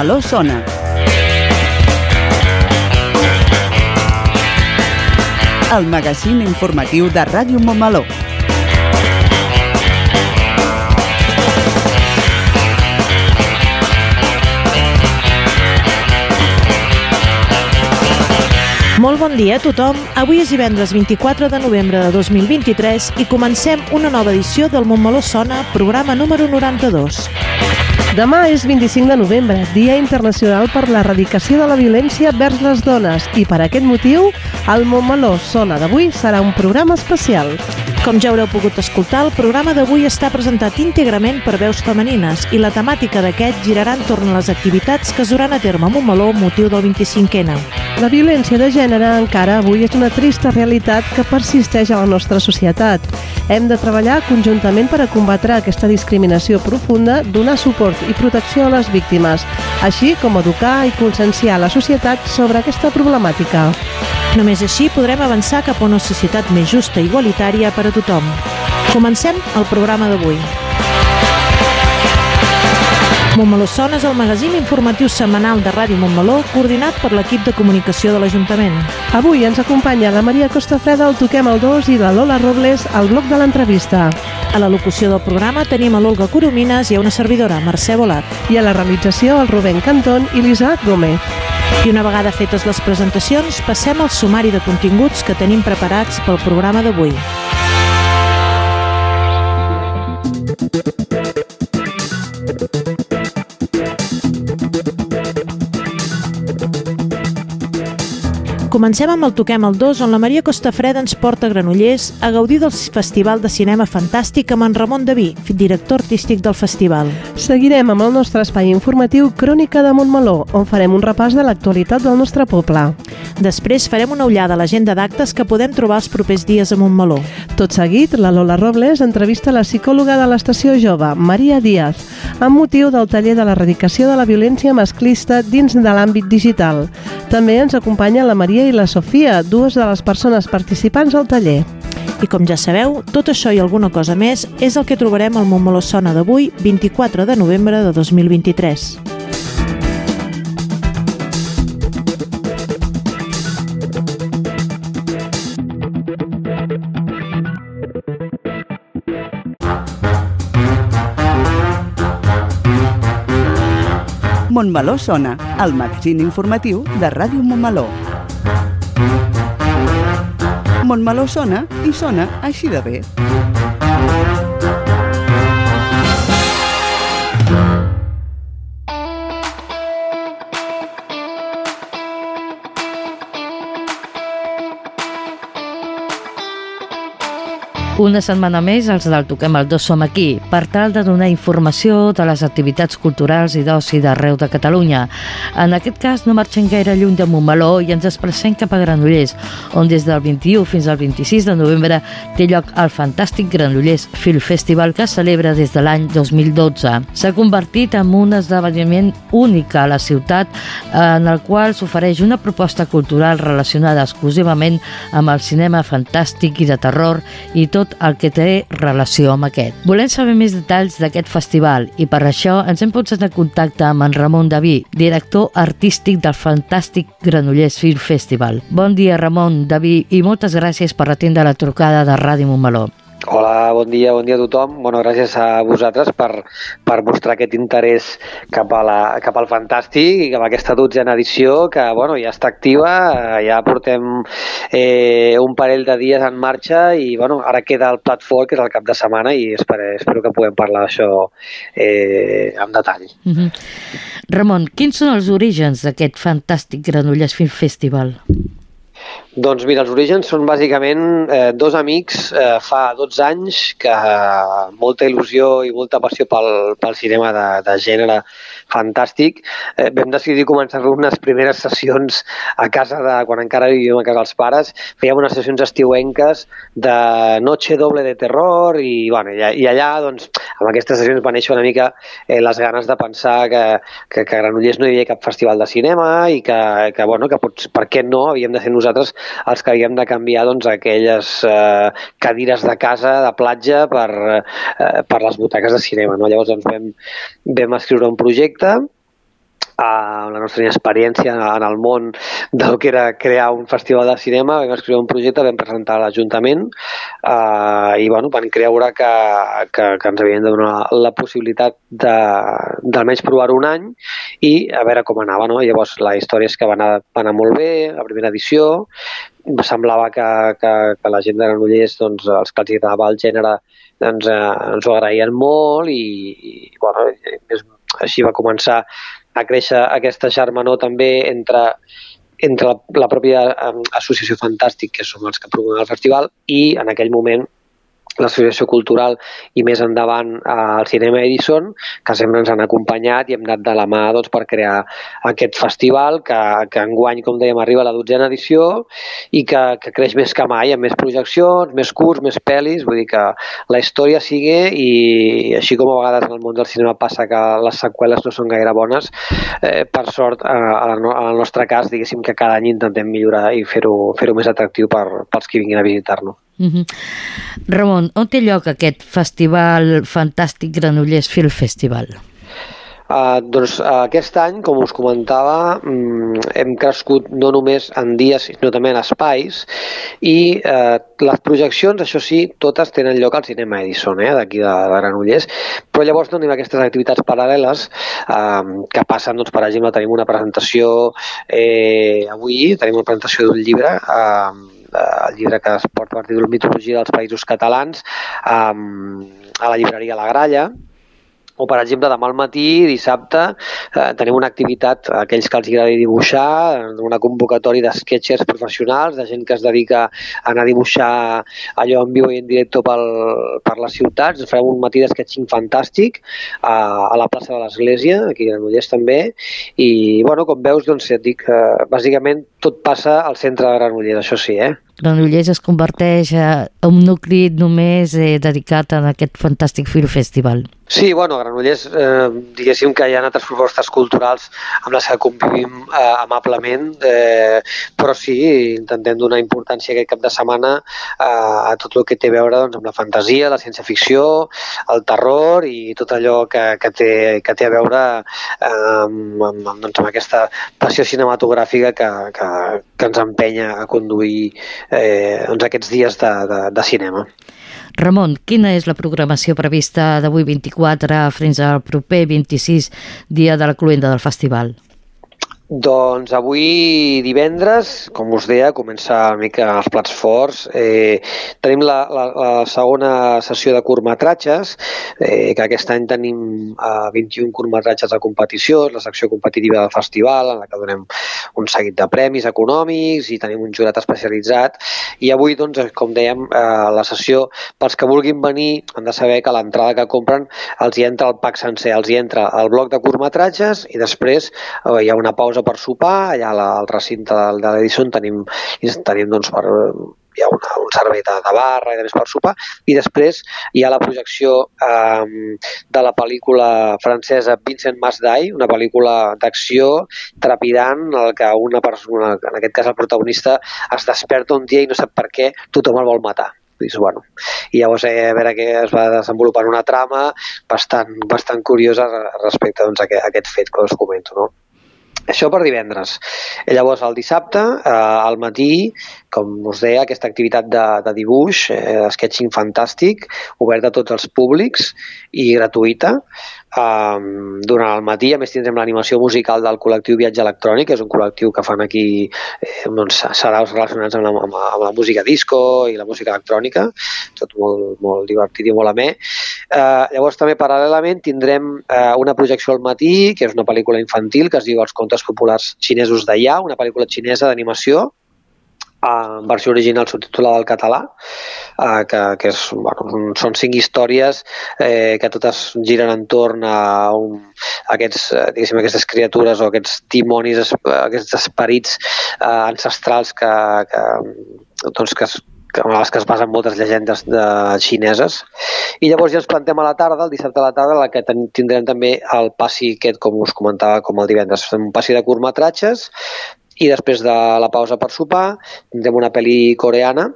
Montmeló sona. El magazín informatiu de Ràdio Montmeló. Molt bon dia a tothom. Avui és divendres 24 de novembre de 2023 i comencem una nova edició del Montmeló Sona, programa número 92. Demà és 25 de novembre, Dia Internacional per l'Erradicació de la Violència vers les Dones i per aquest motiu el Montmeló Sona d'avui serà un programa especial. Com ja haureu pogut escoltar, el programa d'avui està presentat íntegrament per veus femenines i la temàtica d'aquest girarà entorn a les activitats que es duran a terme a Montmeló motiu del 25N. La violència de gènere encara avui és una trista realitat que persisteix a la nostra societat. Hem de treballar conjuntament per a combatre aquesta discriminació profunda, donar suport i protecció a les víctimes, així com educar i conscienciar la societat sobre aquesta problemàtica. Només així podrem avançar cap a una societat més justa i igualitària per a tothom. Comencem el programa d'avui. Montmeló Sona és el magazín informatiu setmanal de Ràdio Montmeló coordinat per l'equip de comunicació de l'Ajuntament. Avui ens acompanya la Maria Costafreda al Toquem el 2 i la Lola Robles al bloc de l'entrevista. A la locució del programa tenim a l'Olga Coromines i a una servidora, Mercè Volat. I a la realització el Rubén Cantón i l'Isaac Gómez. I una vegada fetes les presentacions, passem al sumari de continguts que tenim preparats pel programa d'avui. Comencem amb el Toquem el 2, on la Maria Costafreda ens porta a Granollers a gaudir del Festival de Cinema Fantàstic amb en Ramon Daví, director artístic del festival. Seguirem amb el nostre espai informatiu Crònica de Montmeló, on farem un repàs de l'actualitat del nostre poble. Després farem una ullada a l'agenda d'actes que podem trobar els propers dies a Montmeló. Tot seguit, la Lola Robles entrevista la psicòloga de l'estació jove, Maria Díaz, amb motiu del taller de l'erradicació de la violència masclista dins de l'àmbit digital. També ens acompanya la Maria i la Sofia, dues de les persones participants al taller. I com ja sabeu, tot això i alguna cosa més és el que trobarem al Montmeló Sona d'avui, 24 de novembre de 2023. Montmeló sona, el magazín informatiu de Ràdio Montmeló. Montmeló sona i sona així de bé. Una setmana més, els del Toquem el 2 som aquí per tal de donar informació de les activitats culturals i d'oci d'arreu de Catalunya. En aquest cas no marxem gaire lluny de Montmeló i ens desplacem cap a Granollers, on des del 21 fins al 26 de novembre té lloc el fantàstic Granollers Film Festival que celebra des de l'any 2012. S'ha convertit en un esdeveniment únic a la ciutat en el qual s'ofereix una proposta cultural relacionada exclusivament amb el cinema fantàstic i de terror i tot el que té relació amb aquest. Volem saber més detalls d'aquest festival i per això ens hem posat en contacte amb en Ramon Daví, director artístic del fantàstic Granollers Film Festival. Bon dia, Ramon Daví, i moltes gràcies per atendre la trucada de Ràdio Montmeló. Hola, bon dia, bon dia a tothom. Bueno, gràcies a vosaltres per, per mostrar aquest interès cap, a la, cap al Fantàstic i cap a aquesta dotzena edició que bueno, ja està activa, ja portem eh, un parell de dies en marxa i bueno, ara queda el plat fort, que és el cap de setmana i espero, espero que puguem parlar d'això eh, en detall. Uh -huh. Ramon, quins són els orígens d'aquest fantàstic Granollers Film Festival? Doncs mira, els orígens són bàsicament eh, dos amics eh, fa 12 anys que eh, molta il·lusió i molta passió pel, pel cinema de, de gènere fantàstic. Eh, vam decidir començar unes primeres sessions a casa de, quan encara vivíem a casa dels pares. Fèiem unes sessions estiuenques de noche doble de terror i, bueno, i, i allà, doncs, amb aquestes sessions va néixer una mica eh, les ganes de pensar que, que, que a Granollers no hi havia cap festival de cinema i que, que, bueno, que pots, per què no havíem de ser nosaltres els que havíem de canviar doncs, aquelles eh, cadires de casa, de platja, per, eh, per les butaques de cinema. No? Llavors doncs, vam, vam escriure un projecte amb la nostra experiència en el món del que era crear un festival de cinema, vam escriure un projecte, vam presentar a l'Ajuntament eh, i bueno, van creure que, que, que ens havien de donar la possibilitat d'almenys provar un any i a veure com anava. No? Llavors la història és que va anar, va anar molt bé, la primera edició, semblava que, que, que la gent de Granollers, doncs, els que els agradava el gènere, doncs, eh, ens ho agraïen molt i, i bueno, més, així va començar a créixer aquesta germanor també entre entre la, la pròpia associació Fantàstic, que som els que promouen el festival, i en aquell moment l'associació cultural i més endavant al Cinema Edison, que sempre ens han acompanyat i hem anat de la mà doncs, per crear aquest festival que, que enguany, com dèiem, arriba a la dotzena edició i que, que creix més que mai, amb més projeccions, més curts, més pel·lis, vull dir que la història sigue i així com a vegades en el món del cinema passa que les seqüeles no són gaire bones, eh, per sort, en el nostre cas, diguéssim que cada any intentem millorar i fer-ho fer, més atractiu per, pels que vinguin a visitar-nos. Mm -hmm. Ramon, on té lloc aquest festival fantàstic Granollers Film Festival? Uh, doncs uh, aquest any, com us comentava, um, hem crescut no només en dies, sinó també en espais i uh, les projeccions, això sí, totes tenen lloc al Cinema Edison, eh, d'aquí de, de Granollers, però llavors tenim aquestes activitats paral·leles uh, que passen, doncs, per exemple, tenim una presentació eh, avui, tenim una presentació d'un llibre uh, el llibre que es porta per títol Mitologia dels Països Catalans, um, a la llibreria La Gralla, o, per exemple, demà al matí, dissabte, eh, tenim una activitat, aquells que els agrada dibuixar, una convocatòria de sketchers professionals, de gent que es dedica a anar a dibuixar allò en viu i en directe pel, per les ciutats. Farem un matí d'sketching fantàstic a, a la plaça de l'Església, aquí a Granollers també, i, bueno, com veus, doncs, et dic, eh, bàsicament tot passa al centre de Granollers, això sí, eh? Granollers es converteix en un nucli només eh, dedicat a aquest fantàstic film festival. Sí, bueno, Granollers eh, diguéssim que hi ha altres propostes culturals amb les que convivim eh, amablement, eh, però sí, intentem donar importància aquest cap de setmana eh, a tot el que té a veure doncs, amb la fantasia, la ciència-ficció, el terror i tot allò que, que, té, que té a veure eh, amb, amb, doncs, amb aquesta passió cinematogràfica que, que, que ens empenya a conduir eh, doncs aquests dies de, de, de cinema. Ramon, quina és la programació prevista d'avui 24 fins al proper 26 dia de la cluenda del festival? Doncs avui divendres, com us deia, comença una mica els plats forts. Eh, tenim la, la, la segona sessió de curtmetratges, eh, que aquest any tenim eh, 21 curtmetratges de competició, la secció competitiva del festival, en la que donem un seguit de premis econòmics i tenim un jurat especialitzat. I avui, doncs, com dèiem, eh, la sessió, pels que vulguin venir, han de saber que l'entrada que compren els hi entra el pack sencer, els hi entra el bloc de curtmetratges i després eh, hi ha una pausa pausa per sopar, allà al recinte de, de l'Edison tenim, tenim doncs, per, hi ha una, un servei de, de barra i de més per sopar, i després hi ha la projecció eh, de la pel·lícula francesa Vincent Masdai, una pel·lícula d'acció trepidant, en el que una persona, en aquest cas el protagonista, es desperta un dia i no sap per què tothom el vol matar dius, bueno, i llavors eh, a veure que es va desenvolupant una trama bastant, bastant curiosa respecte doncs, a, aquest, a aquest fet que us comento. No? Això per divendres. I llavors, el dissabte, eh, al matí, com us deia, aquesta activitat de, de dibuix, eh, sketching fantàstic, oberta a tots els públics i gratuïta, Um, durant el matí, a més, tindrem l'animació musical del col·lectiu Viatge Electrònic, que és un col·lectiu que fan aquí eh, doncs, saraus relacionats amb la, amb, la, amb la música disco i la música electrònica, tot molt, molt divertit i molt amè. Uh, llavors, també paral·lelament, tindrem uh, una projecció al matí, que és una pel·lícula infantil que es diu Els contes populars xinesos Ya, una pel·lícula xinesa d'animació, en versió original subtitulada al català, eh, que, que és, bueno, són cinc històries eh, que totes giren entorn a, un, a aquests, eh, aquestes criatures o aquests dimonis, aquests esperits eh, ancestrals que, que, doncs, que que, en les que es basen moltes llegendes de xineses. I llavors ja ens plantem a la tarda, el dissabte a la tarda, la que tindrem també el passi aquest, com us comentava, com el divendres. Un passi de curtmetratges i després de la pausa per sopar tindrem una pel·li coreana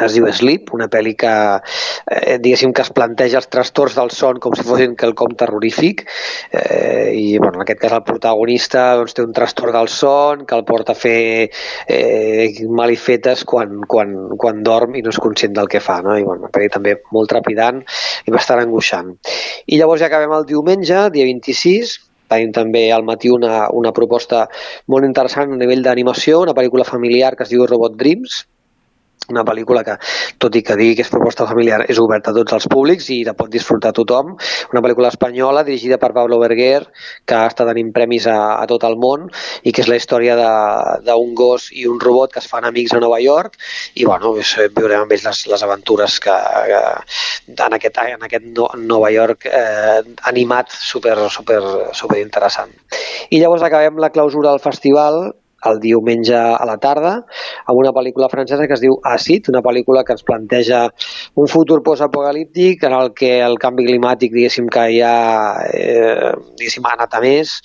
es diu Sleep, una pel·li que eh, diguéssim que es planteja els trastorns del son com si fossin quelcom terrorífic eh, i bueno, en aquest cas el protagonista doncs, té un trastorn del son que el porta a fer eh, malifetes quan, quan, quan dorm i no és conscient del que fa no? i bueno, una pel·li també molt trepidant i bastant angoixant i llavors ja acabem el diumenge, dia 26 Tenim també al matí una, una proposta molt interessant a nivell d'animació, una pel·lícula familiar que es diu Robot Dreams, una pel·lícula que, tot i que digui que és proposta familiar, és oberta a tots els públics i la pot disfrutar tothom. Una pel·lícula espanyola dirigida per Pablo Berguer, que estat tenint premis a, a tot el món i que és la història d'un gos i un robot que es fan amics a Nova York i bueno, és, viurem amb ells les, les aventures que, que en aquest, en aquest no, Nova York eh, animat super, super, super interessant. I llavors acabem la clausura del festival el diumenge a la tarda amb una pel·lícula francesa que es diu Acid, una pel·lícula que ens planteja un futur postapocalíptic en el que el canvi climàtic, diguéssim, que ja eh, ha anat a més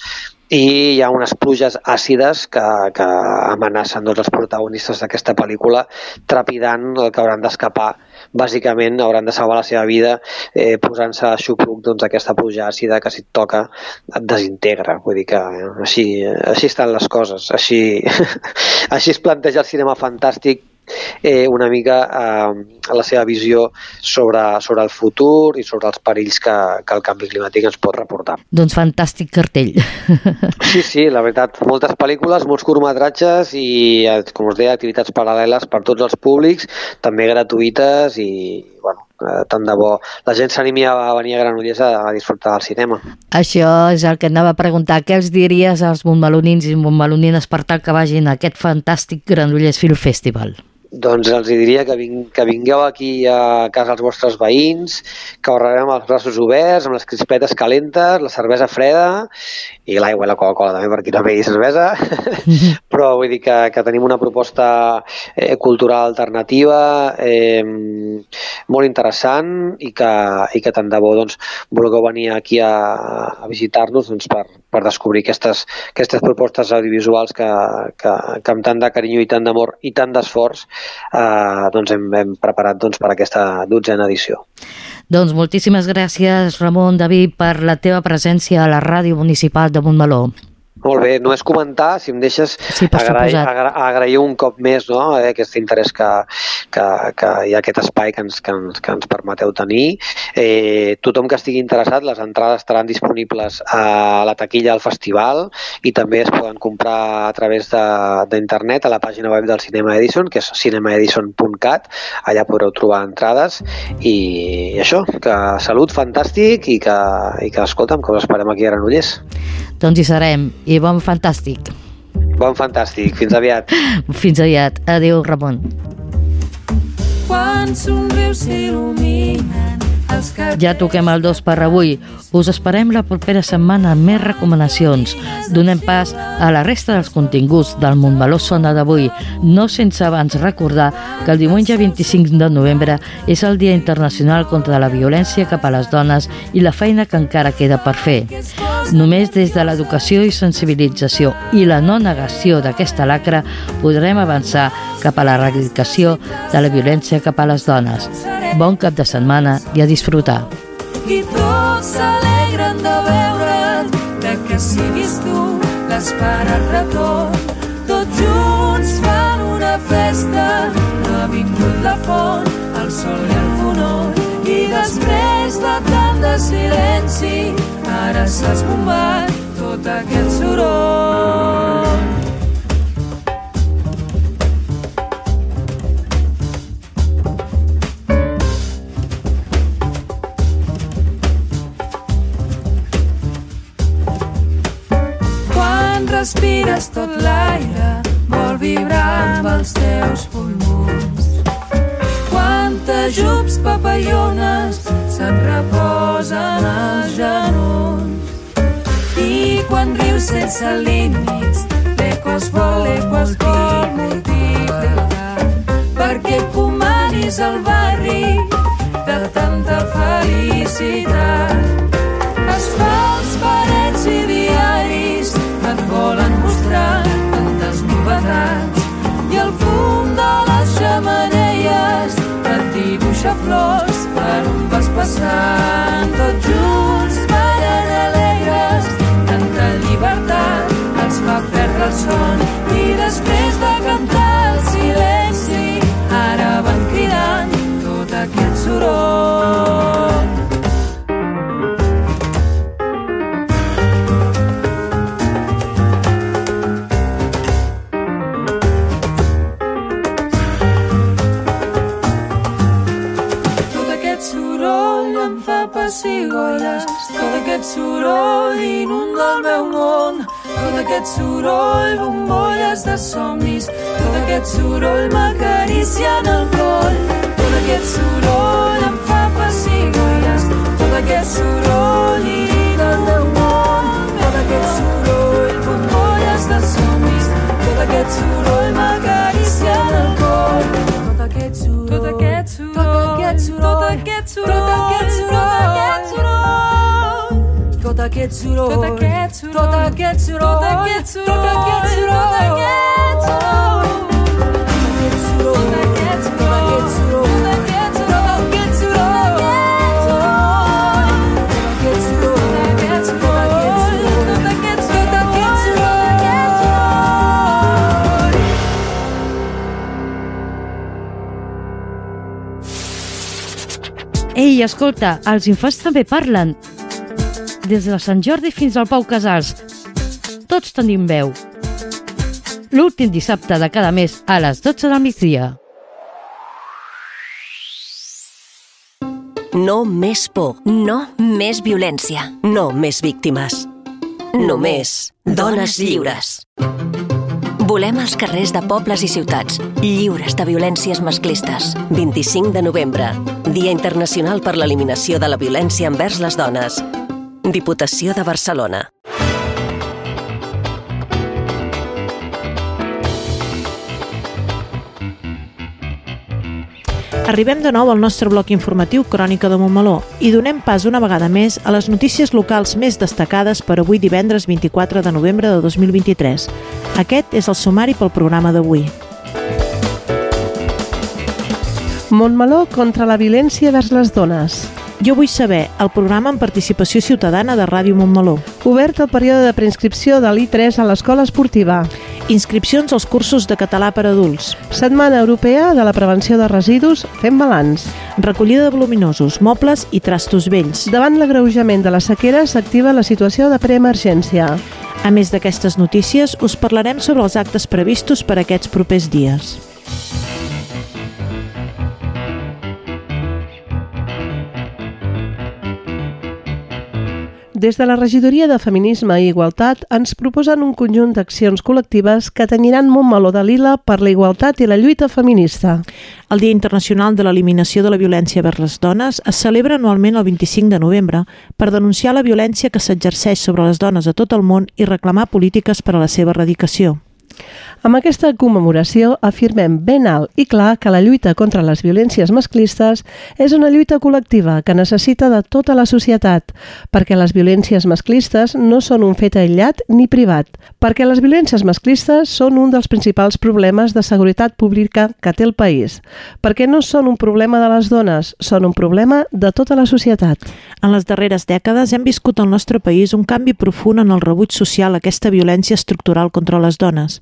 i hi ha unes pluges àcides que, que amenacen tots els protagonistes d'aquesta pel·lícula trepidant el que hauran d'escapar bàsicament hauran de salvar la seva vida eh, posant-se a xupluc doncs, aquesta pluja àcida que si et toca et desintegra. Vull dir que eh, així, així estan les coses. Així, així es planteja el cinema fantàstic eh, una mica eh, la seva visió sobre, sobre el futur i sobre els perills que, que el canvi climàtic ens pot reportar. Doncs fantàstic cartell. Sí, sí, la veritat, moltes pel·lícules, molts curtmetratges i, com us deia, activitats paral·leles per tots els públics, també gratuïtes i, bueno, eh, tant de bo la gent s'animi a venir a Granollers a, a disfrutar del cinema. Això és el que anava a preguntar. Què els diries als montmelonins i montmelonines per tal que vagin a aquest fantàstic Granollers Film Festival? Doncs els diria que, ving, que vingueu aquí a casa els vostres veïns, que ahorrarem els braços oberts, amb les crispetes calentes, la cervesa freda i l'aigua i la Coca-Cola també per qui no begui cervesa. Però vull dir que, que tenim una proposta eh, cultural alternativa eh, molt interessant i que, i que tant de bo doncs, vulgueu venir aquí a, a visitar-nos doncs, per, per descobrir aquestes, aquestes propostes audiovisuals que, que, que amb tant de carinyo i tant d'amor i tant d'esforç eh, doncs hem, hem preparat doncs, per aquesta dotzena edició. Doncs moltíssimes gràcies, Ramon David, per la teva presència a la Ràdio Municipal de Montmeló. Molt bé, només comentar, si em deixes, sí, agrair, agra, agrair un cop més no, eh, aquest interès que, que, que hi ha aquest espai que ens, que ens, que ens permeteu tenir. Eh, tothom que estigui interessat, les entrades estaran disponibles a la taquilla del festival i també es poden comprar a través d'internet a la pàgina web del Cinema Edison, que és cinemaedison.cat, allà podreu trobar entrades i, i això, que salut fantàstic i que, i que escolta'm, que us esperem aquí a Granollers. Doncs hi serem, i bon fantàstic. Bon fantàstic, fins aviat. fins aviat. Adéu, Ramon. Quan somrius s'il·luminen ja toquem el dos per avui. Us esperem la propera setmana amb més recomanacions. Donem pas a la resta dels continguts del Montmeló Sona d'avui, no sense abans recordar que el diumenge 25 de novembre és el Dia Internacional contra la Violència cap a les dones i la feina que encara queda per fer. Només des de l'educació i sensibilització i la no negació d'aquesta lacra podrem avançar cap a l'erradicació de la violència cap a les dones. Bon cap de setmana i a disfrutar. I tots s'alegren de veure't, de que siguis tu l'esperat retorn. Tots junts fan una festa, ha vingut la font, el sol i el Després de tant de silenci, ara s'ha esbombat tot aquest soroll. Quan respires tot l'aire, vol vibrar amb els teus pulmons. Quanta jups papallones sense límits, l'ecos vol, l'ecos vol multiplicar. Perquè comanis el barri de tanta felicitat. Asfalts, parets i diaris et volen mostrar tantes novetats i el fum de les xamanelles et dibuixa flors per on vas passant tots junts per alegres despertar ens fa perdre el son i després de cantar el silenci ara van cridant tot aquest soroll. Tot aquest soroll em fa pessigolles, tot aquest soroll que su rol, bombollas de somnis, tot aquest soroll m'acaricia en el cor. Tot aquest soroll em fa pessigolles, tot aquest soroll i del teu món. Tot aquest soroll, bombolles de somnis, tot aquest soroll m'acaricia en el cor. Tot aquest soroll, tot aquest soroll, tot aquest soroll, tot aquest soroll, tot aquest soroll, tot aquest soroll, tot aquest soroll, tot aquest soroll, tot aquest soroll, tot aquest soroll, tot aquest soroll, tot aquest tot aquest tot aquest Ei, escolta, els infants també parlen. Des de Sant Jordi fins al Pau Casals. Tots tenim veu. L'últim dissabte de cada mes a les 12 del migdia. No més por. No més violència. No més víctimes. Només dones lliures. Volem els carrers de pobles i ciutats, lliures de violències masclistes. 25 de novembre, Dia Internacional per l'Eliminació de la Violència envers les Dones. Diputació de Barcelona. Arribem de nou al nostre bloc informatiu Crònica de Montmeló i donem pas una vegada més a les notícies locals més destacades per avui divendres 24 de novembre de 2023. Aquest és el sumari pel programa d'avui. Montmeló contra la violència vers les dones. Jo vull saber el programa en participació ciutadana de Ràdio Montmeló. Obert el període de preinscripció de l'I3 a l'escola esportiva. Inscripcions als cursos de català per adults. Setmana Europea de la Prevenció de Residus fent balanç. Recollida de voluminosos, mobles i trastos vells. Davant l'agreujament de la sequera s'activa la situació de preemergència. A més d'aquestes notícies, us parlarem sobre els actes previstos per aquests propers dies. Des de la Regidoria de Feminisme i Igualtat ens proposen un conjunt d'accions col·lectives que tenyiran Montmeló de Lila per la igualtat i la lluita feminista. El Dia Internacional de l'Eliminació de la Violència vers les Dones es celebra anualment el 25 de novembre per denunciar la violència que s'exerceix sobre les dones a tot el món i reclamar polítiques per a la seva erradicació. Amb aquesta commemoració afirmem ben alt i clar que la lluita contra les violències masclistes és una lluita col·lectiva que necessita de tota la societat, perquè les violències masclistes no són un fet aïllat ni privat, perquè les violències masclistes són un dels principals problemes de seguretat pública que té el país, perquè no són un problema de les dones, són un problema de tota la societat. En les darreres dècades hem viscut al nostre país un canvi profund en el rebuig social a aquesta violència estructural contra les dones.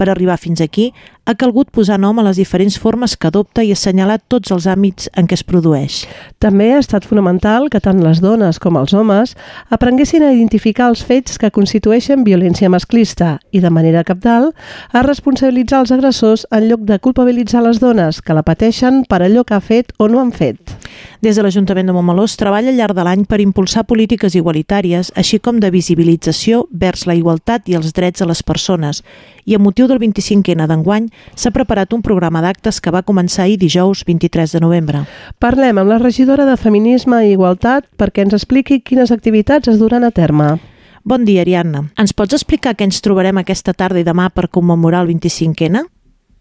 Per arribar fins aquí, ha calgut posar nom a les diferents formes que adopta i assenyalar tots els àmbits en què es produeix. També ha estat fonamental que tant les dones com els homes aprenguessin a identificar els fets que constitueixen violència masclista i, de manera capdalt, a responsabilitzar els agressors en lloc de culpabilitzar les dones que la pateixen per allò que ha fet o no han fet. Des de l'Ajuntament de Montmeló es treballa al llarg de l'any per impulsar polítiques igualitàries, així com de visibilització vers la igualtat i els drets de les persones, i a motiu del 25N d'enguany s'ha preparat un programa d'actes que va començar ahir dijous 23 de novembre. Parlem amb la regidora de Feminisme i Igualtat perquè ens expliqui quines activitats es duran a terme. Bon dia, Ariadna. Ens pots explicar què ens trobarem aquesta tarda i demà per commemorar el 25N?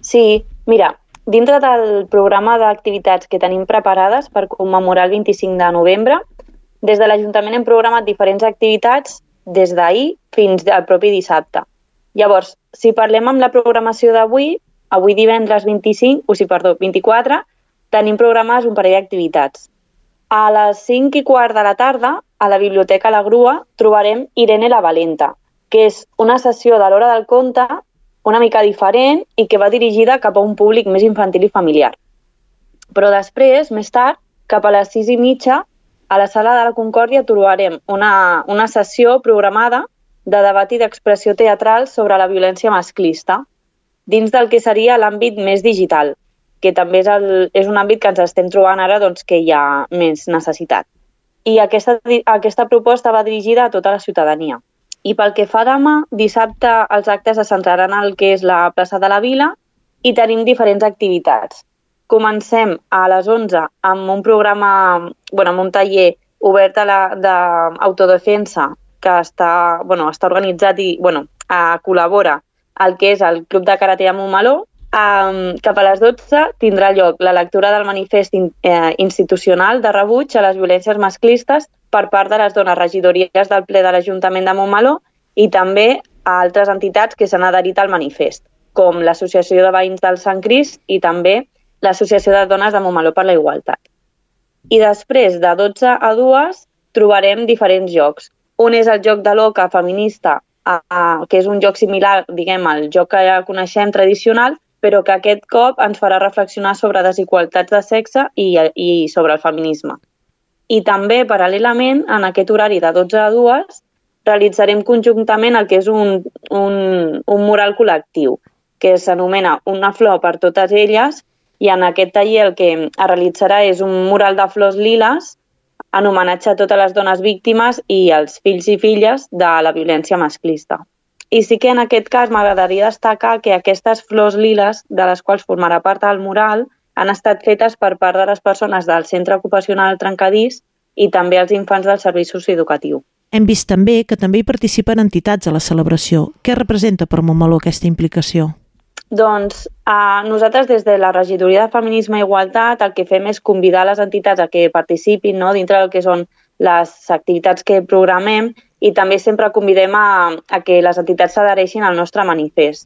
Sí, mira, dintre del programa d'activitats que tenim preparades per commemorar el 25 de novembre, des de l'Ajuntament hem programat diferents activitats des d'ahir fins al propi dissabte. Llavors, si parlem amb la programació d'avui, avui divendres 25, o sí, perdó, 24, tenim programades un parell d'activitats. A les 5 i quart de la tarda, a la Biblioteca La Grua, trobarem Irene la Valenta, que és una sessió de l'hora del conte una mica diferent i que va dirigida cap a un públic més infantil i familiar. Però després, més tard, cap a les 6 i mitja, a la sala de la Concòrdia trobarem una, una sessió programada de debat i d'expressió teatral sobre la violència masclista, dins del que seria l'àmbit més digital, que també és, el, és un àmbit que ens estem trobant ara doncs, que hi ha més necessitat. I aquesta, aquesta proposta va dirigida a tota la ciutadania. I pel que fa demà, dissabte els actes se centraran en el que és la plaça de la Vila i tenim diferents activitats. Comencem a les 11 amb un programa, bueno, amb un taller obert a la d'autodefensa que està, bueno, està organitzat i bueno, a, col·labora el que és el Club de Karate de Montmeló. Um, cap a les 12 tindrà lloc la lectura del manifest in, eh, institucional de rebuig a les violències masclistes per part de les dones regidories del ple de l'Ajuntament de Montmeló i també a altres entitats que s'han adherit al manifest, com l'Associació de Veïns del Sant Crist i també l'Associació de Dones de Montmeló per la Igualtat. I després, de 12 a 2, trobarem diferents jocs. Un és el joc de l'oca feminista, a, a, que és un joc similar, diguem, al joc que ja coneixem tradicional, però que aquest cop ens farà reflexionar sobre desigualtats de sexe i, i sobre el feminisme. I també, paral·lelament, en aquest horari de 12 a 2, realitzarem conjuntament el que és un, un, un mural col·lectiu, que s'anomena Una flor per totes elles, i en aquest taller el que es realitzarà és un mural de flors liles en homenatge a totes les dones víctimes i els fills i filles de la violència masclista. I sí que en aquest cas m'agradaria destacar que aquestes flors liles, de les quals formarà part el mural, han estat fetes per part de les persones del Centre Ocupacional Trencadís i també els infants del Servei Socioeducatiu. Hem vist també que també hi participen entitats a la celebració. Què representa per Montmeló aquesta implicació? Doncs eh, nosaltres des de la Regidoria de Feminisme i Igualtat el que fem és convidar les entitats a que participin no, dintre del que són les activitats que programem i també sempre convidem a, a que les entitats s'adhereixin al nostre manifest.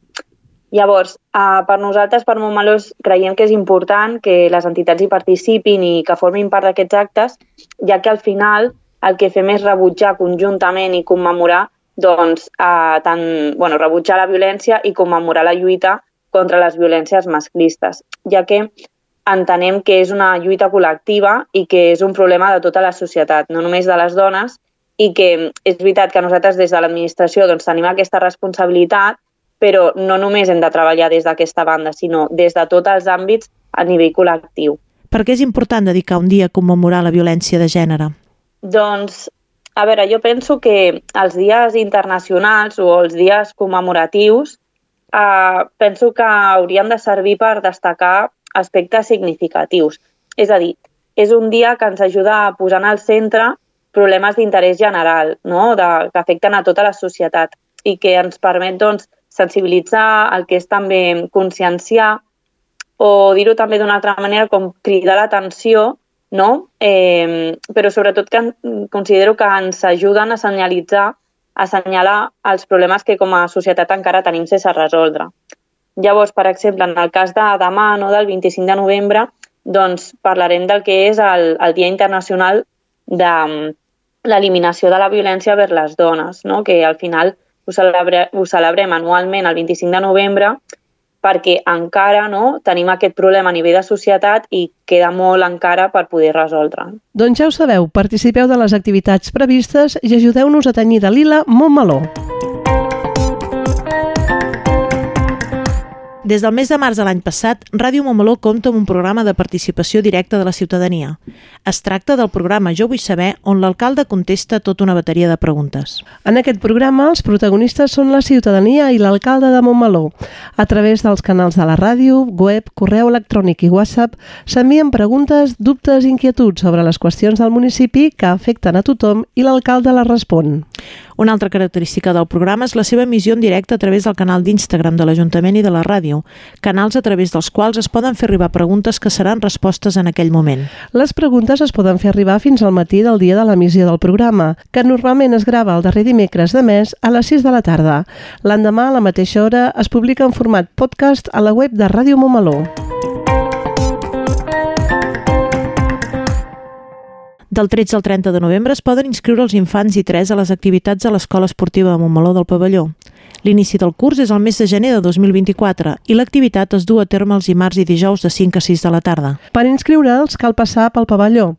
Llavors, eh, per nosaltres, per Montmeló, creiem que és important que les entitats hi participin i que formin part d'aquests actes, ja que al final el que fem és rebutjar conjuntament i commemorar doncs, eh, tant, bueno, rebutjar la violència i commemorar la lluita contra les violències masclistes, ja que entenem que és una lluita col·lectiva i que és un problema de tota la societat, no només de les dones, i que és veritat que nosaltres des de l'administració doncs, tenim aquesta responsabilitat, però no només hem de treballar des d'aquesta banda, sinó des de tots els àmbits a nivell col·lectiu. Per què és important dedicar un dia a commemorar la violència de gènere? Doncs, a veure, jo penso que els dies internacionals o els dies commemoratius eh, penso que haurien de servir per destacar aspectes significatius. És a dir, és un dia que ens ajuda a posar en el centre problemes d'interès general no? de, que afecten a tota la societat i que ens permet doncs, sensibilitzar, el que és també conscienciar o dir-ho també d'una altra manera com cridar l'atenció, no? eh, però sobretot que considero que ens ajuden a senyalitzar assenyalar els problemes que com a societat encara tenim sense resoldre. Llavors, per exemple, en el cas de demà, no, del 25 de novembre, doncs parlarem del que és el, el Dia Internacional de mm, l'eliminació de la violència vers les dones, no? que al final ho, celebre, ho celebrem anualment el 25 de novembre perquè encara no, tenim aquest problema a nivell de societat i queda molt encara per poder resoldre. Doncs ja ho sabeu, participeu de les activitats previstes i ajudeu-nos a tenir de lila Montmeló. Des del mes de març de l'any passat, Ràdio Montmeló compta amb un programa de participació directa de la ciutadania. Es tracta del programa Jo vull saber, on l'alcalde contesta tota una bateria de preguntes. En aquest programa, els protagonistes són la ciutadania i l'alcalde de Montmeló. A través dels canals de la ràdio, web, correu electrònic i WhatsApp, s'envien preguntes, dubtes i inquietuds sobre les qüestions del municipi que afecten a tothom i l'alcalde les respon. Una altra característica del programa és la seva emissió en directe a través del canal d'Instagram de l'Ajuntament i de la ràdio, canals a través dels quals es poden fer arribar preguntes que seran respostes en aquell moment. Les preguntes es poden fer arribar fins al matí del dia de l'emissió del programa, que normalment es grava el darrer dimecres de mes a les 6 de la tarda. L'endemà, a la mateixa hora, es publica en format podcast a la web de Ràdio Montmeló. Del 13 al 30 de novembre es poden inscriure els infants i 3 a les activitats a l'Escola Esportiva de Montmeló del Pavelló. L'inici del curs és el mes de gener de 2024 i l'activitat es du a terme els dimarts i dijous de 5 a 6 de la tarda. Per inscriure'ls cal passar pel pavelló.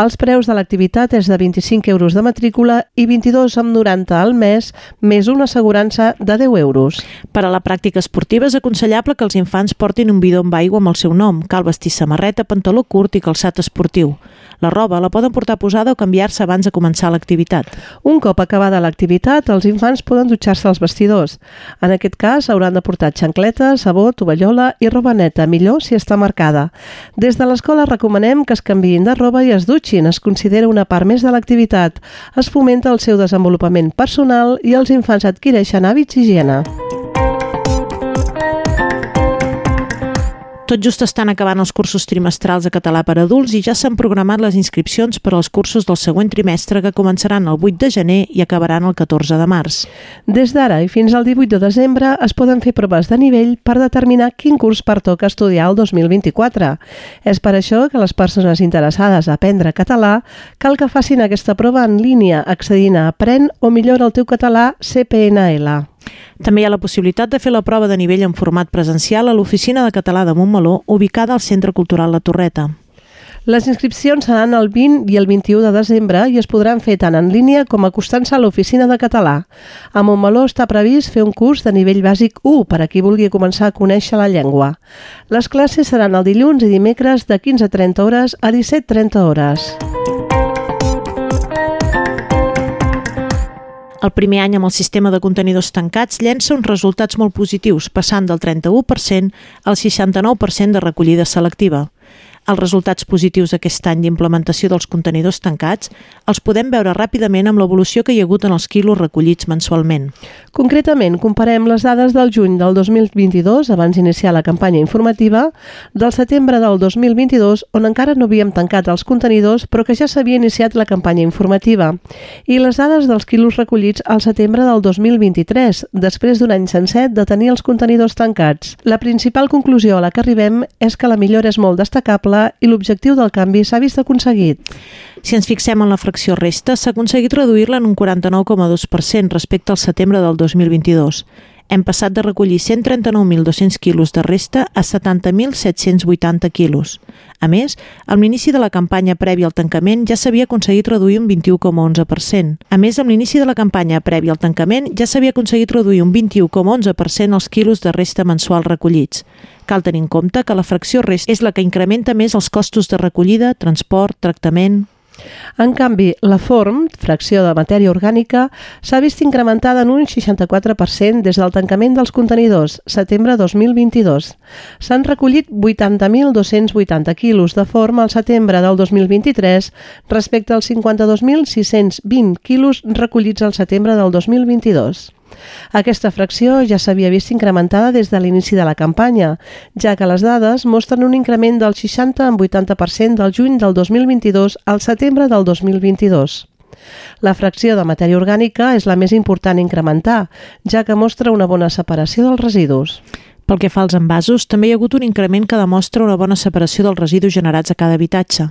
Els preus de l'activitat és de 25 euros de matrícula i 22,90 al mes, més una assegurança de 10 euros. Per a la pràctica esportiva és aconsellable que els infants portin un bidó amb aigua amb el seu nom, cal vestir samarreta, pantaló curt i calçat esportiu. La roba la poden portar posada o canviar-se abans de començar l'activitat. Un cop acabada l'activitat, els infants poden dutxar-se als vestidors. En aquest cas, hauran de portar xancletes, sabó, tovallola i roba neta, millor si està marcada. Des de l'escola recomanem que es canviïn de roba i es dutxin, es considera una part més de l'activitat. Es fomenta el seu desenvolupament personal i els infants adquireixen hàbits d'higiene. Tot just estan acabant els cursos trimestrals de català per adults i ja s'han programat les inscripcions per als cursos del següent trimestre que començaran el 8 de gener i acabaran el 14 de març. Des d'ara i fins al 18 de desembre es poden fer proves de nivell per determinar quin curs pertoca estudiar el 2024. És per això que les persones interessades a aprendre català cal que facin aquesta prova en línia accedint a Aprèn o millora el teu català CPNL. També hi ha la possibilitat de fer la prova de nivell en format presencial a l'Oficina de Català de Montmeló, ubicada al Centre Cultural La Torreta. Les inscripcions seran el 20 i el 21 de desembre i es podran fer tant en línia com acostant-se a l'oficina de català. A Montmeló està previst fer un curs de nivell bàsic 1 per a qui vulgui començar a conèixer la llengua. Les classes seran el dilluns i dimecres de 15.30 hores a 17.30 hores. El primer any amb el sistema de contenidors tancats llença uns resultats molt positius, passant del 31% al 69% de recollida selectiva. Els resultats positius d'aquest any d'implementació dels contenidors tancats els podem veure ràpidament amb l'evolució que hi ha hagut en els quilos recollits mensualment. Concretament, comparem les dades del juny del 2022, abans d'iniciar la campanya informativa, del setembre del 2022, on encara no havíem tancat els contenidors, però que ja s'havia iniciat la campanya informativa, i les dades dels quilos recollits al setembre del 2023, després d'un any sencer de tenir els contenidors tancats. La principal conclusió a la que arribem és que la millora és molt destacable i l'objectiu del canvi s'ha vist aconseguit. Si ens fixem en la fracció resta, s'ha aconseguit reduir-la en un 49,2% respecte al setembre del 2022. Hem passat de recollir 139.200 quilos de resta a 70.780 quilos. A més, amb l'inici de la campanya prèvia al tancament ja s'havia aconseguit reduir un 21,11%. A més, amb l'inici de la campanya prèvia al tancament ja s'havia aconseguit reduir un 21,11% els quilos de resta mensual recollits. Cal tenir en compte que la fracció resta és la que incrementa més els costos de recollida, transport, tractament, en canvi, la FORM, fracció de matèria orgànica, s'ha vist incrementada en un 64% des del tancament dels contenidors, setembre 2022. S'han recollit 80.280 quilos de form al setembre del 2023 respecte als 52.620 quilos recollits al setembre del 2022. Aquesta fracció ja s'havia vist incrementada des de l'inici de la campanya, ja que les dades mostren un increment del 60 en 80% del juny del 2022 al setembre del 2022. La fracció de matèria orgànica és la més important a incrementar, ja que mostra una bona separació dels residus. Pel que fa als envasos, també hi ha hagut un increment que demostra una bona separació dels residus generats a cada habitatge.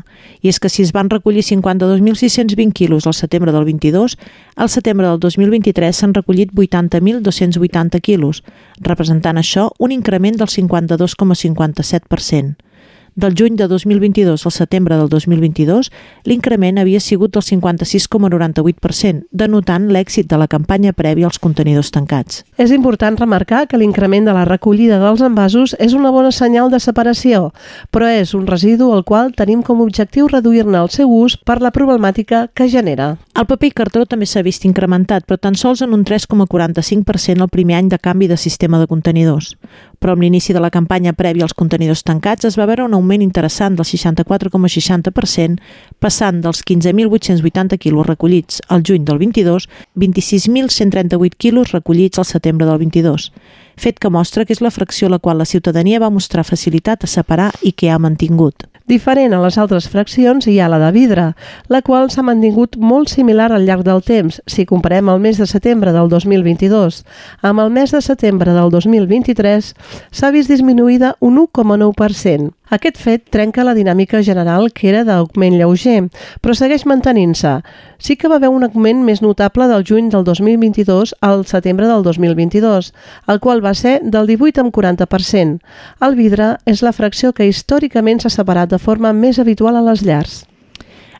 I és que si es van recollir 52.620 quilos al setembre del 22, al setembre del 2023 s'han recollit 80.280 quilos, representant això un increment del 52,57%. Del juny de 2022 al setembre del 2022, l'increment havia sigut del 56,98%, denotant l'èxit de la campanya prèvia als contenidors tancats. És important remarcar que l'increment de la recollida dels envasos és una bona senyal de separació, però és un residu al qual tenim com a objectiu reduir-ne el seu ús per la problemàtica que genera. El paper i cartró també s'ha vist incrementat, però tan sols en un 3,45% el primer any de canvi de sistema de contenidors. Però amb l'inici de la campanya prèvia als contenidors tancats es va veure un augment interessant del 64,60%, passant dels 15.880 quilos recollits al juny del 22, 26.138 quilos recollits al setembre del 22, fet que mostra que és la fracció a la qual la ciutadania va mostrar facilitat a separar i que ha mantingut. Diferent a les altres fraccions hi ha la de vidre, la qual s'ha mantingut molt similar al llarg del temps, si comparem el mes de setembre del 2022. Amb el mes de setembre del 2023 s'ha vist disminuïda un 1,9%. Aquest fet trenca la dinàmica general que era d'augment lleuger, però segueix mantenint-se. Sí que va haver un augment més notable del juny del 2022 al setembre del 2022, el qual va ser del 18,40%. El vidre és la fracció que històricament s'ha separat de forma més habitual a les llars.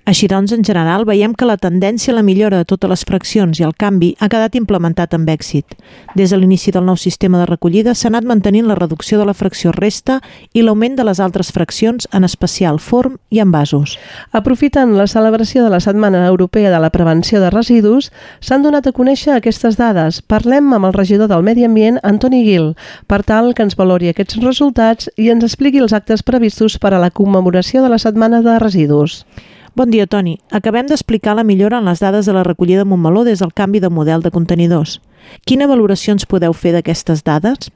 Així doncs, en general, veiem que la tendència a la millora de totes les fraccions i el canvi ha quedat implementat amb èxit. Des de l'inici del nou sistema de recollida s'ha anat mantenint la reducció de la fracció resta i l'augment de les altres fraccions, en especial form i envasos. Aprofitant la celebració de la Setmana Europea de la Prevenció de Residus, s'han donat a conèixer aquestes dades. Parlem amb el regidor del Medi Ambient, Antoni Gil, per tal que ens valori aquests resultats i ens expliqui els actes previstos per a la commemoració de la Setmana de Residus. Bon dia, Toni. Acabem d'explicar la millora en les dades de la recollida de Montmeló des del canvi de model de contenidors. Quina valoració ens podeu fer d'aquestes dades?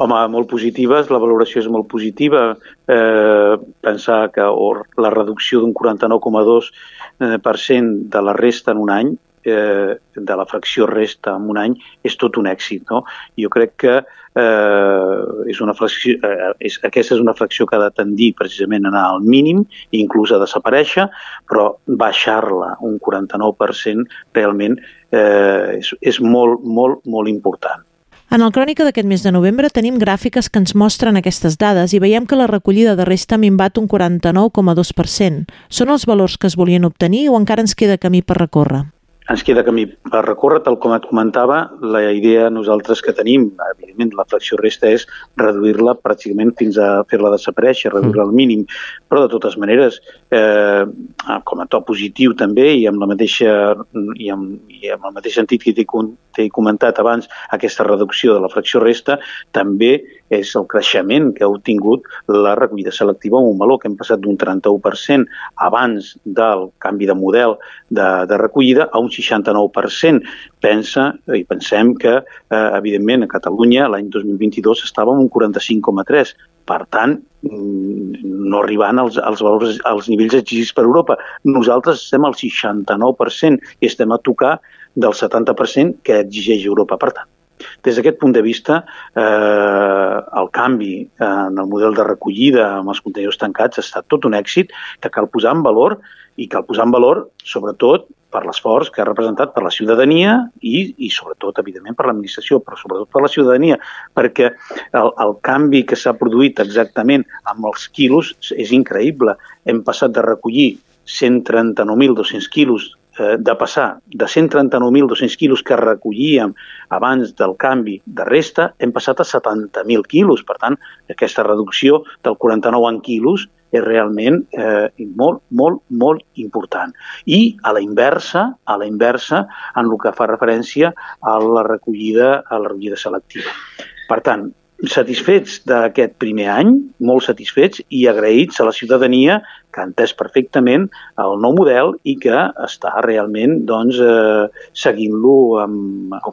Home, molt positives, la valoració és molt positiva. Eh, pensar que or, la reducció d'un 49,2% de la resta en un any, eh, de la fracció resta en un any, és tot un èxit. No? Jo crec que eh, és una fracció, eh, és, aquesta és una fracció que ha de tendir precisament a anar al mínim, inclús a desaparèixer, però baixar-la un 49% realment eh, és, és molt, molt, molt important. En el crònica d'aquest mes de novembre tenim gràfiques que ens mostren aquestes dades i veiem que la recollida de resta ha minvat un 49,2%. Són els valors que es volien obtenir o encara ens queda camí per recórrer? Ens queda camí per recórrer, tal com et comentava, la idea nosaltres que tenim, evidentment la fracció resta és reduir-la pràcticament fins a fer-la desaparèixer, reduir-la al mínim, però de totes maneres, eh, com a to positiu també, i amb, la mateixa, i amb, i amb el mateix sentit que t'he comentat abans, aquesta reducció de la fracció resta, també és el creixement que ha obtingut la recollida selectiva a Montmeló, que hem passat d'un 31% abans del canvi de model de, de recollida a un 69%. Pensa i pensem que, eh, evidentment, a Catalunya l'any 2022 estàvem un 45,3%. Per tant, mm, no arribant als, als valors, als nivells exigits per Europa. Nosaltres estem al 69% i estem a tocar del 70% que exigeix Europa. Per tant, des d'aquest punt de vista, eh, el canvi en el model de recollida amb els contenidors tancats ha estat tot un èxit que cal posar en valor i cal posar en valor, sobretot, per l'esforç que ha representat per la ciutadania i, i sobretot, evidentment, per l'administració, però sobretot per la ciutadania, perquè el, el canvi que s'ha produït exactament amb els quilos és increïble. Hem passat de recollir 139.200 quilos de passar de 139.200 quilos que recollíem abans del canvi de resta, hem passat a 70.000 quilos. Per tant, aquesta reducció del 49 en quilos és realment eh, molt, molt, molt important. I a la inversa, a la inversa, en el que fa referència a la recollida, a la recollida selectiva. Per tant, satisfets d'aquest primer any, molt satisfets i agraïts a la ciutadania que ha entès perfectament el nou model i que està realment doncs, eh, seguint-lo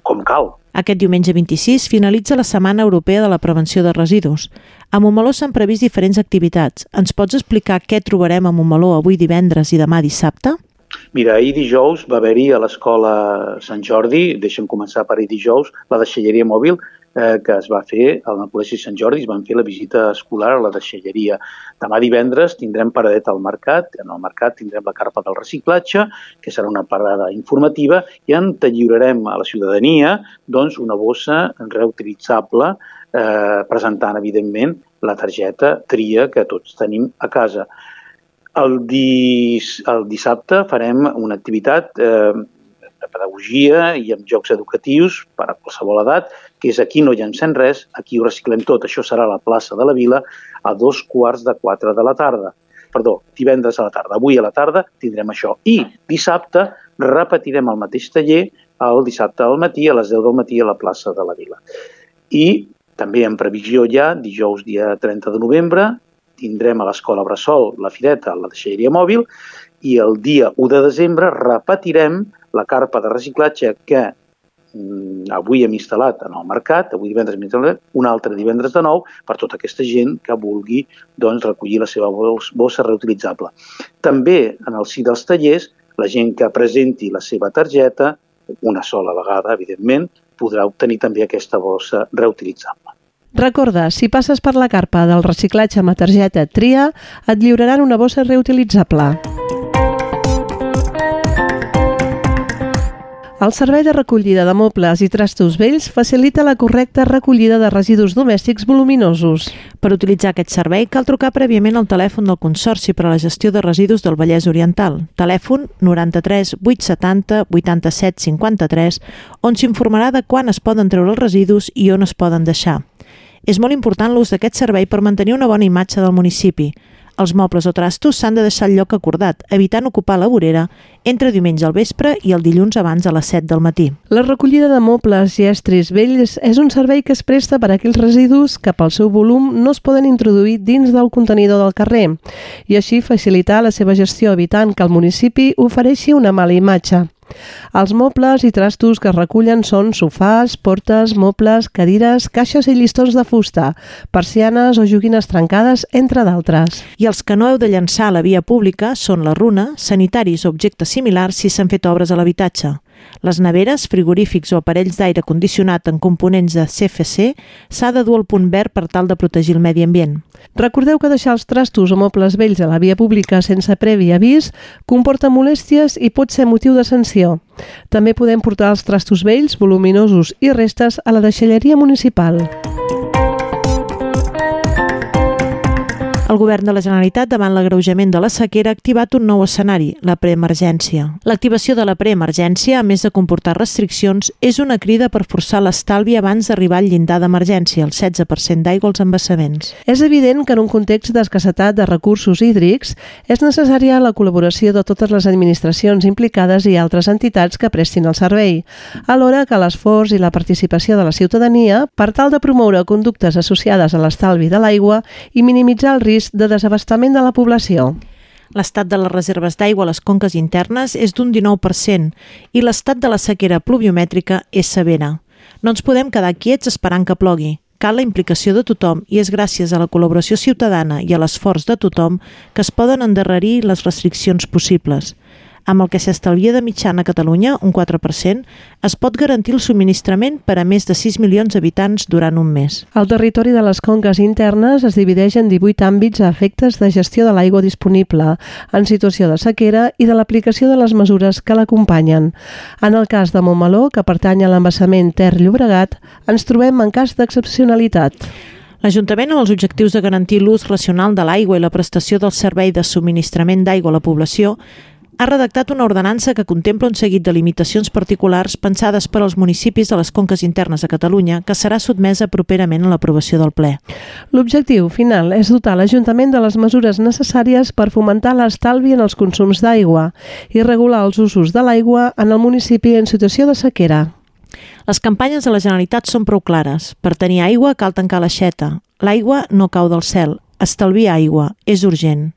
com cal. Aquest diumenge 26 finalitza la Setmana Europea de la Prevenció de Residus. A Montmeló s'han previst diferents activitats. Ens pots explicar què trobarem a Montmeló avui divendres i demà dissabte? Mira, ahir dijous va haver-hi a l'Escola Sant Jordi, deixa'm començar per ahir dijous, la deixalleria mòbil, eh, que es va fer al Col·legi Sant Jordi, es van fer la visita escolar a la deixalleria. Demà divendres tindrem paradet al mercat, en el mercat tindrem la carpa del reciclatge, que serà una parada informativa, i en lliurarem a la ciutadania doncs, una bossa reutilitzable eh, presentant, evidentment, la targeta tria que tots tenim a casa. El, dis, el dissabte farem una activitat eh, de pedagogia i amb jocs educatius per a qualsevol edat, que és aquí no llancem res, aquí ho reciclem tot. Això serà a la plaça de la Vila a dos quarts de quatre de la tarda. Perdó, divendres a la tarda. Avui a la tarda tindrem això. I dissabte repetirem el mateix taller el dissabte al matí a les 10 del matí a la plaça de la Vila. I també en previsió ja, dijous dia 30 de novembre, tindrem a l'Escola Bressol la fireta, la deixalleria mòbil, i el dia 1 de desembre repetirem la carpa de reciclatge que mm, avui hem instal·lat en el mercat, avui divendres hem instal·lat, un altre divendres de nou per tota aquesta gent que vulgui doncs, recollir la seva bossa reutilitzable. També en el si dels tallers, la gent que presenti la seva targeta, una sola vegada, evidentment, podrà obtenir també aquesta bossa reutilitzable. Recorda, si passes per la carpa del reciclatge amb la targeta TRIA, et lliuraran una bossa reutilitzable. El servei de recollida de mobles i trastos vells facilita la correcta recollida de residus domèstics voluminosos. Per utilitzar aquest servei cal trucar prèviament al telèfon del Consorci per a la gestió de residus del Vallès Oriental, telèfon 93 870 87 53, on s'informarà de quan es poden treure els residus i on es poden deixar. És molt important l'ús d'aquest servei per mantenir una bona imatge del municipi. Els mobles o trastos s'han de deixar al lloc acordat, evitant ocupar la vorera entre diumenge al vespre i el dilluns abans a les 7 del matí. La recollida de mobles i estris vells és un servei que es presta per a aquells residus que pel seu volum no es poden introduir dins del contenidor del carrer i així facilitar la seva gestió evitant que el municipi ofereixi una mala imatge. Els mobles i trastos que es recullen són sofàs, portes, mobles, cadires, caixes i llistons de fusta, persianes o joguines trencades, entre d'altres. I els que no heu de llançar a la via pública són la runa, sanitaris o objectes similars si s'han fet obres a l'habitatge. Les neveres, frigorífics o aparells d'aire condicionat en components de CFC s'ha de dur al punt verd per tal de protegir el medi ambient. Recordeu que deixar els trastos o mobles vells a la via pública sense previ avís comporta molèsties i pot ser motiu de sanció. També podem portar els trastos vells, voluminosos i restes a la deixalleria municipal. El govern de la Generalitat, davant l'agreujament de la sequera, ha activat un nou escenari, la preemergència. L'activació de la preemergència, a més de comportar restriccions, és una crida per forçar l'estalvi abans d'arribar al llindar d'emergència, el 16% d'aigua als embassaments. És evident que en un context d'escassetat de recursos hídrics és necessària la col·laboració de totes les administracions implicades i altres entitats que prestin el servei, alhora que l'esforç i la participació de la ciutadania per tal de promoure conductes associades a l'estalvi de l'aigua i minimitzar el risc risc de desabastament de la població. L'estat de les reserves d'aigua a les conques internes és d'un 19% i l'estat de la sequera pluviomètrica és severa. No ens podem quedar quiets esperant que plogui. Cal la implicació de tothom i és gràcies a la col·laboració ciutadana i a l'esforç de tothom que es poden endarrerir les restriccions possibles amb el que s'estalvia de mitjana a Catalunya, un 4%, es pot garantir el subministrament per a més de 6 milions d'habitants durant un mes. El territori de les conques internes es divideix en 18 àmbits a efectes de gestió de l'aigua disponible, en situació de sequera i de l'aplicació de les mesures que l'acompanyen. En el cas de Montmeló, que pertany a l'embassament Ter Llobregat, ens trobem en cas d'excepcionalitat. L'Ajuntament, amb els objectius de garantir l'ús racional de l'aigua i la prestació del servei de subministrament d'aigua a la població, ha redactat una ordenança que contempla un seguit de limitacions particulars pensades per als municipis de les conques internes de Catalunya que serà sotmesa properament a l'aprovació del ple. L'objectiu final és dotar l'Ajuntament de les mesures necessàries per fomentar l'estalvi en els consums d'aigua i regular els usos de l'aigua en el municipi en situació de sequera. Les campanyes de la Generalitat són prou clares. Per tenir aigua cal tancar l'aixeta. L'aigua no cau del cel. Estalviar aigua. És urgent.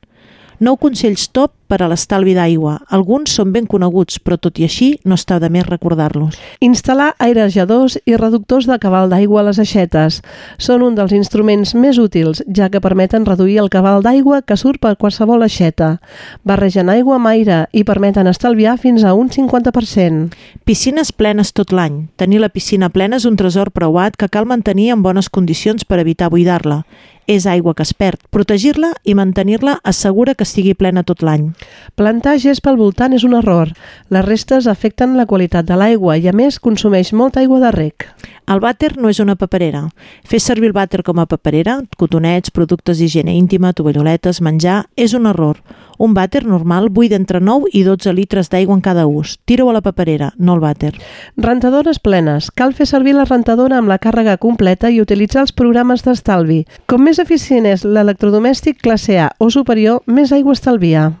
Nou consells top per a l'estalvi d'aigua. Alguns són ben coneguts, però tot i així no està de més recordar-los. Instal·lar airejadors i reductors de cabal d'aigua a les aixetes. Són un dels instruments més útils, ja que permeten reduir el cabal d'aigua que surt per qualsevol aixeta. Barregen aigua amb aire i permeten estalviar fins a un 50%. Piscines plenes tot l'any. Tenir la piscina plena és un tresor preuat que cal mantenir en bones condicions per evitar buidar-la és aigua que es perd. Protegir-la i mantenir-la assegura que estigui plena tot l'any. Plantar gespa al voltant és un error. Les restes afecten la qualitat de l'aigua i, a més, consumeix molta aigua de rec. El vàter no és una paperera. Fer servir el vàter com a paperera, cotonets, productes d'higiene íntima, tovalloletes, menjar, és un error. Un vàter normal buida entre 9 i 12 litres d'aigua en cada ús. Tira-ho a la paperera, no al vàter. Rentadores plenes. Cal fer servir la rentadora amb la càrrega completa i utilitzar els programes d'estalvi. Com més eficient és l'electrodomèstic classe A o superior, més aigua estalvia.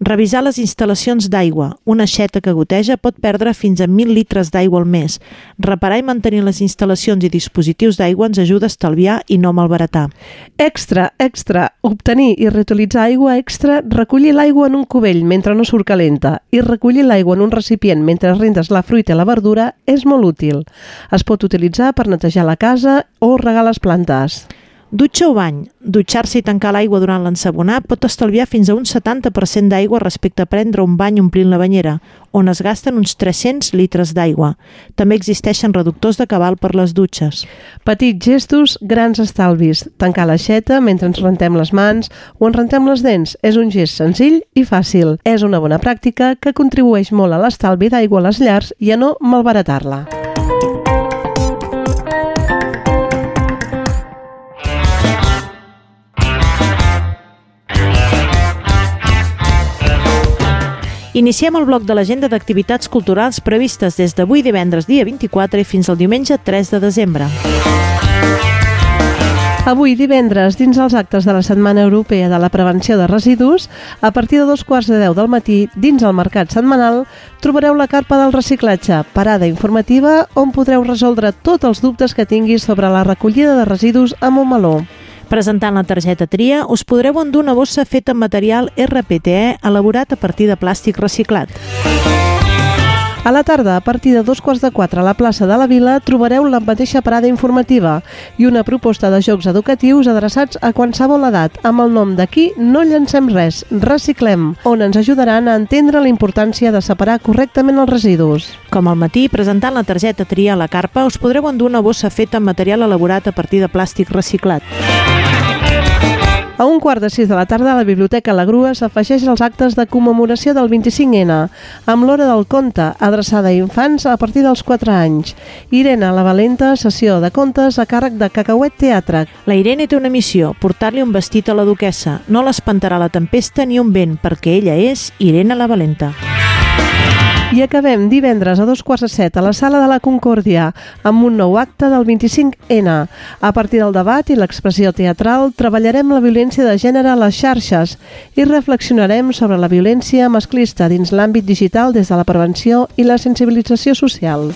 Revisar les instal·lacions d'aigua. Una aixeta que goteja pot perdre fins a 1.000 litres d'aigua al mes. Reparar i mantenir les instal·lacions i dispositius d'aigua ens ajuda a estalviar i no malbaratar. Extra, extra. Obtenir i reutilitzar aigua extra, recollir l'aigua en un cubell mentre no surt calenta i recollir l'aigua en un recipient mentre rentes la fruita i la verdura és molt útil. Es pot utilitzar per netejar la casa o regar les plantes. Dutxa o bany. Dutxar-se i tancar l'aigua durant l'ensabonar pot estalviar fins a un 70% d'aigua respecte a prendre un bany omplint la banyera, on es gasten uns 300 litres d'aigua. També existeixen reductors de cabal per les dutxes. Petits gestos, grans estalvis. Tancar l'aixeta mentre ens rentem les mans o ens rentem les dents és un gest senzill i fàcil. És una bona pràctica que contribueix molt a l'estalvi d'aigua a les llars i a no malbaratar-la. Iniciem el bloc de l'agenda d'activitats culturals previstes des d'avui divendres dia 24 i fins al diumenge 3 de desembre. Avui, divendres, dins els actes de la Setmana Europea de la Prevenció de Residus, a partir de dos quarts de deu del matí, dins el mercat setmanal, trobareu la carpa del reciclatge, parada informativa on podreu resoldre tots els dubtes que tinguis sobre la recollida de residus a Montmeló. Presentant la targeta Tria, us podreu endur una bossa feta amb material RPTE elaborat a partir de plàstic reciclat. A la tarda, a partir de dos quarts de quatre a la plaça de la Vila, trobareu la mateixa parada informativa i una proposta de jocs educatius adreçats a qualsevol edat amb el nom d'aquí no llancem res, reciclem, on ens ajudaran a entendre la importància de separar correctament els residus. Com al matí, presentant la targeta Tria a la carpa, us podreu endur una bossa feta amb material elaborat a partir de plàstic reciclat. A un quart de sis de la tarda la Biblioteca La Grua s'afegeix als actes de commemoració del 25N, amb l'hora del conte, adreçada a infants a partir dels 4 anys. Irene la Valenta, sessió de contes a càrrec de Cacauet Teatre. La Irene té una missió, portar-li un vestit a la duquesa. No l'espantarà la tempesta ni un vent, perquè ella és Irene la Valenta. I acabem divendres a dos quarts de set a la Sala de la Concòrdia amb un nou acte del 25N. A partir del debat i l'expressió teatral treballarem la violència de gènere a les xarxes i reflexionarem sobre la violència masclista dins l'àmbit digital des de la prevenció i la sensibilització social.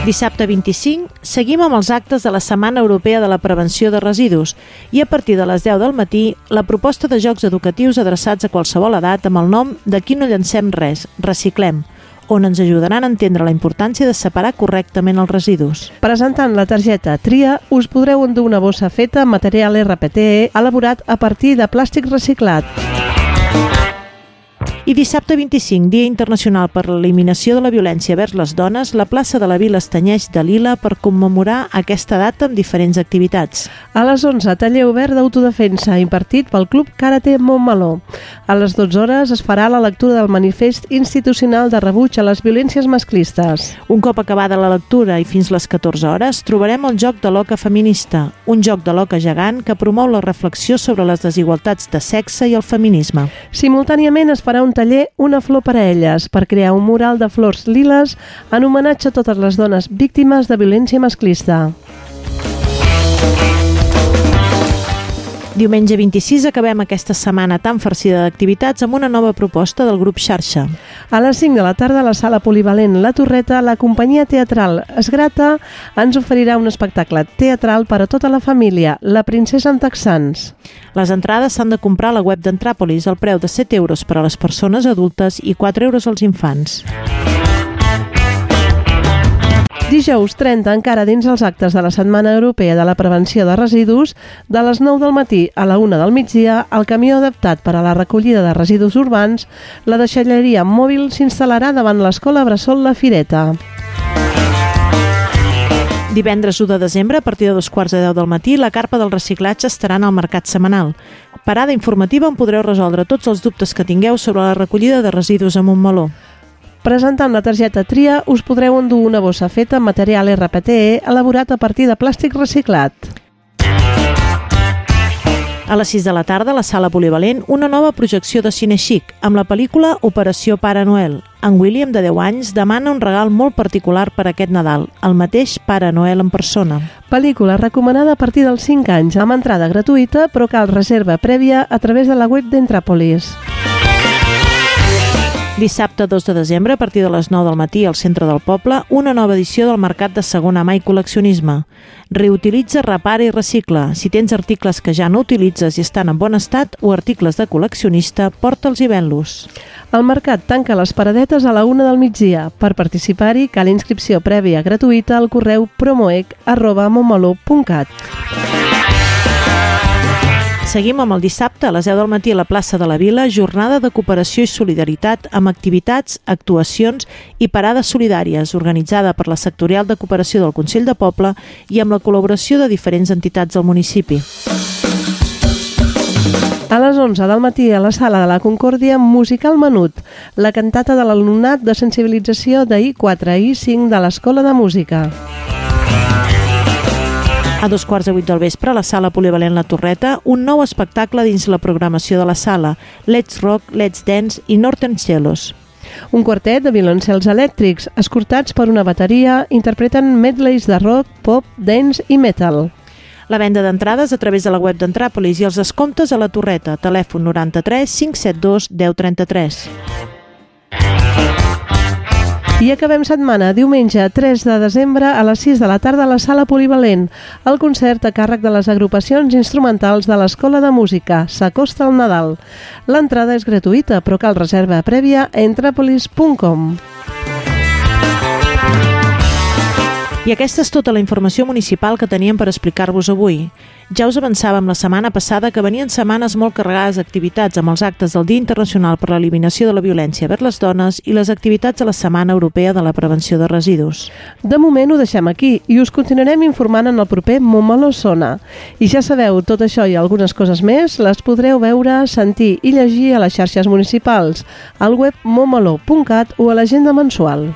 Dissabte 25 seguim amb els actes de la Setmana Europea de la Prevenció de Residus i a partir de les 10 del matí la proposta de jocs educatius adreçats a qualsevol edat amb el nom D'aquí no llancem res, reciclem, on ens ajudaran a entendre la importància de separar correctament els residus. Presentant la targeta Tria, us podreu endur una bossa feta amb material RPTE elaborat a partir de plàstic reciclat. I dissabte 25, Dia Internacional per l'Eliminació de la Violència vers les Dones, la plaça de la Vila es tenyeix de lila per commemorar aquesta data amb diferents activitats. A les 11, taller obert d'autodefensa impartit pel Club Karate Montmeló. A les 12 hores es farà la lectura del manifest institucional de rebuig a les violències masclistes. Un cop acabada la lectura i fins les 14 hores, trobarem el joc de l'oca feminista, un joc de l'oca gegant que promou la reflexió sobre les desigualtats de sexe i el feminisme. Simultàniament es farà un taller Una flor per a elles per crear un mural de flors liles en homenatge a totes les dones víctimes de violència masclista. Diumenge 26 acabem aquesta setmana tan farcida d'activitats amb una nova proposta del grup Xarxa. A les 5 de la tarda a la sala polivalent La Torreta, la companyia teatral Esgrata ens oferirà un espectacle teatral per a tota la família, La princesa en texans. Les entrades s'han de comprar a la web d'Entràpolis al preu de 7 euros per a les persones adultes i 4 euros als infants. Dijous 30, encara dins els actes de la Setmana Europea de la Prevenció de Residus, de les 9 del matí a la 1 del migdia, el camió adaptat per a la recollida de residus urbans, la deixalleria mòbil s'instal·larà davant l'Escola Bressol La Fireta. Divendres 1 de desembre, a partir de dos quarts de deu del matí, la carpa del reciclatge estarà en el mercat setmanal. Parada informativa on podreu resoldre tots els dubtes que tingueu sobre la recollida de residus a Montmeló. Presentant la targeta TRIA us podreu endur una bossa feta amb material RPTE elaborat a partir de plàstic reciclat. A les 6 de la tarda, a la sala polivalent, una nova projecció de cine chic, amb la pel·lícula Operació Pare Noel. En William, de 10 anys, demana un regal molt particular per aquest Nadal, el mateix Pare Noel en persona. Pel·lícula recomanada a partir dels 5 anys, amb entrada gratuïta, però cal reserva prèvia a través de la web d'Entràpolis. Dissabte 2 de desembre, a partir de les 9 del matí al centre del poble, una nova edició del Mercat de Segona Mà i Col·leccionisme. Reutilitza, repara i recicla. Si tens articles que ja no utilitzes i estan en bon estat o articles de col·leccionista, porta'ls i ven-los. El mercat tanca les paradetes a la una del migdia. Per participar-hi cal inscripció prèvia gratuïta al correu promoec arroba montmeló.cat. Seguim amb el dissabte a les 10 del matí a la plaça de la Vila, jornada de cooperació i solidaritat amb activitats, actuacions i parades solidàries organitzada per la sectorial de cooperació del Consell de Poble i amb la col·laboració de diferents entitats del municipi. A les 11 del matí a la sala de la Concòrdia, Musical Menut, la cantata de l'alumnat de sensibilització de I4 i I5 de l'Escola de Música. A dos quarts de vuit del vespre, a la sala polivalent La Torreta, un nou espectacle dins la programació de la sala, Let's Rock, Let's Dance i Northern Cellos. Un quartet de violoncels elèctrics, escortats per una bateria, interpreten medleys de rock, pop, dance i metal. La venda d'entrades a través de la web d'Entràpolis i els descomptes a la Torreta, telèfon 93 572 1033. I acabem setmana, diumenge 3 de desembre a les 6 de la tarda a la Sala Polivalent. El concert a càrrec de les agrupacions instrumentals de l'Escola de Música. S'acosta el Nadal. L'entrada és gratuïta, però cal reserva prèvia a entrapolis.com. I aquesta és tota la informació municipal que teníem per explicar-vos avui. Ja us avançàvem la setmana passada que venien setmanes molt carregades d'activitats amb els actes del Dia Internacional per l'Eliminació de la Violència vers les Dones i les activitats de la Setmana Europea de la Prevenció de Residus. De moment ho deixem aquí i us continuarem informant en el proper Montmeló Sona. I ja sabeu, tot això i algunes coses més les podreu veure, sentir i llegir a les xarxes municipals, al web montmeló.cat o a l'agenda mensual.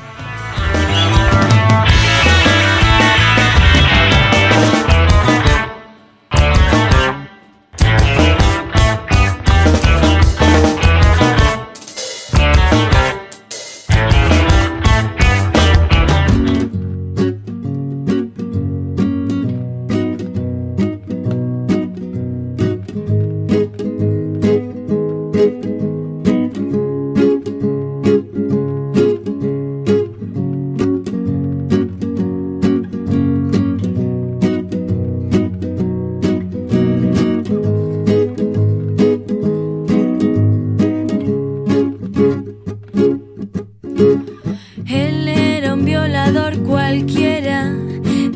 Él era un violador cualquiera,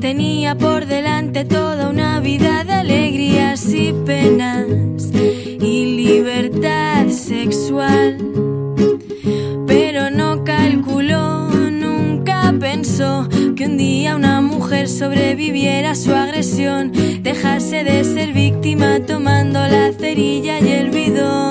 tenía por delante toda una vida de alegrías y penas y libertad sexual. Pero no calculó, nunca pensó que un día una mujer sobreviviera a su agresión, dejase de ser víctima tomando la cerilla y el bidón.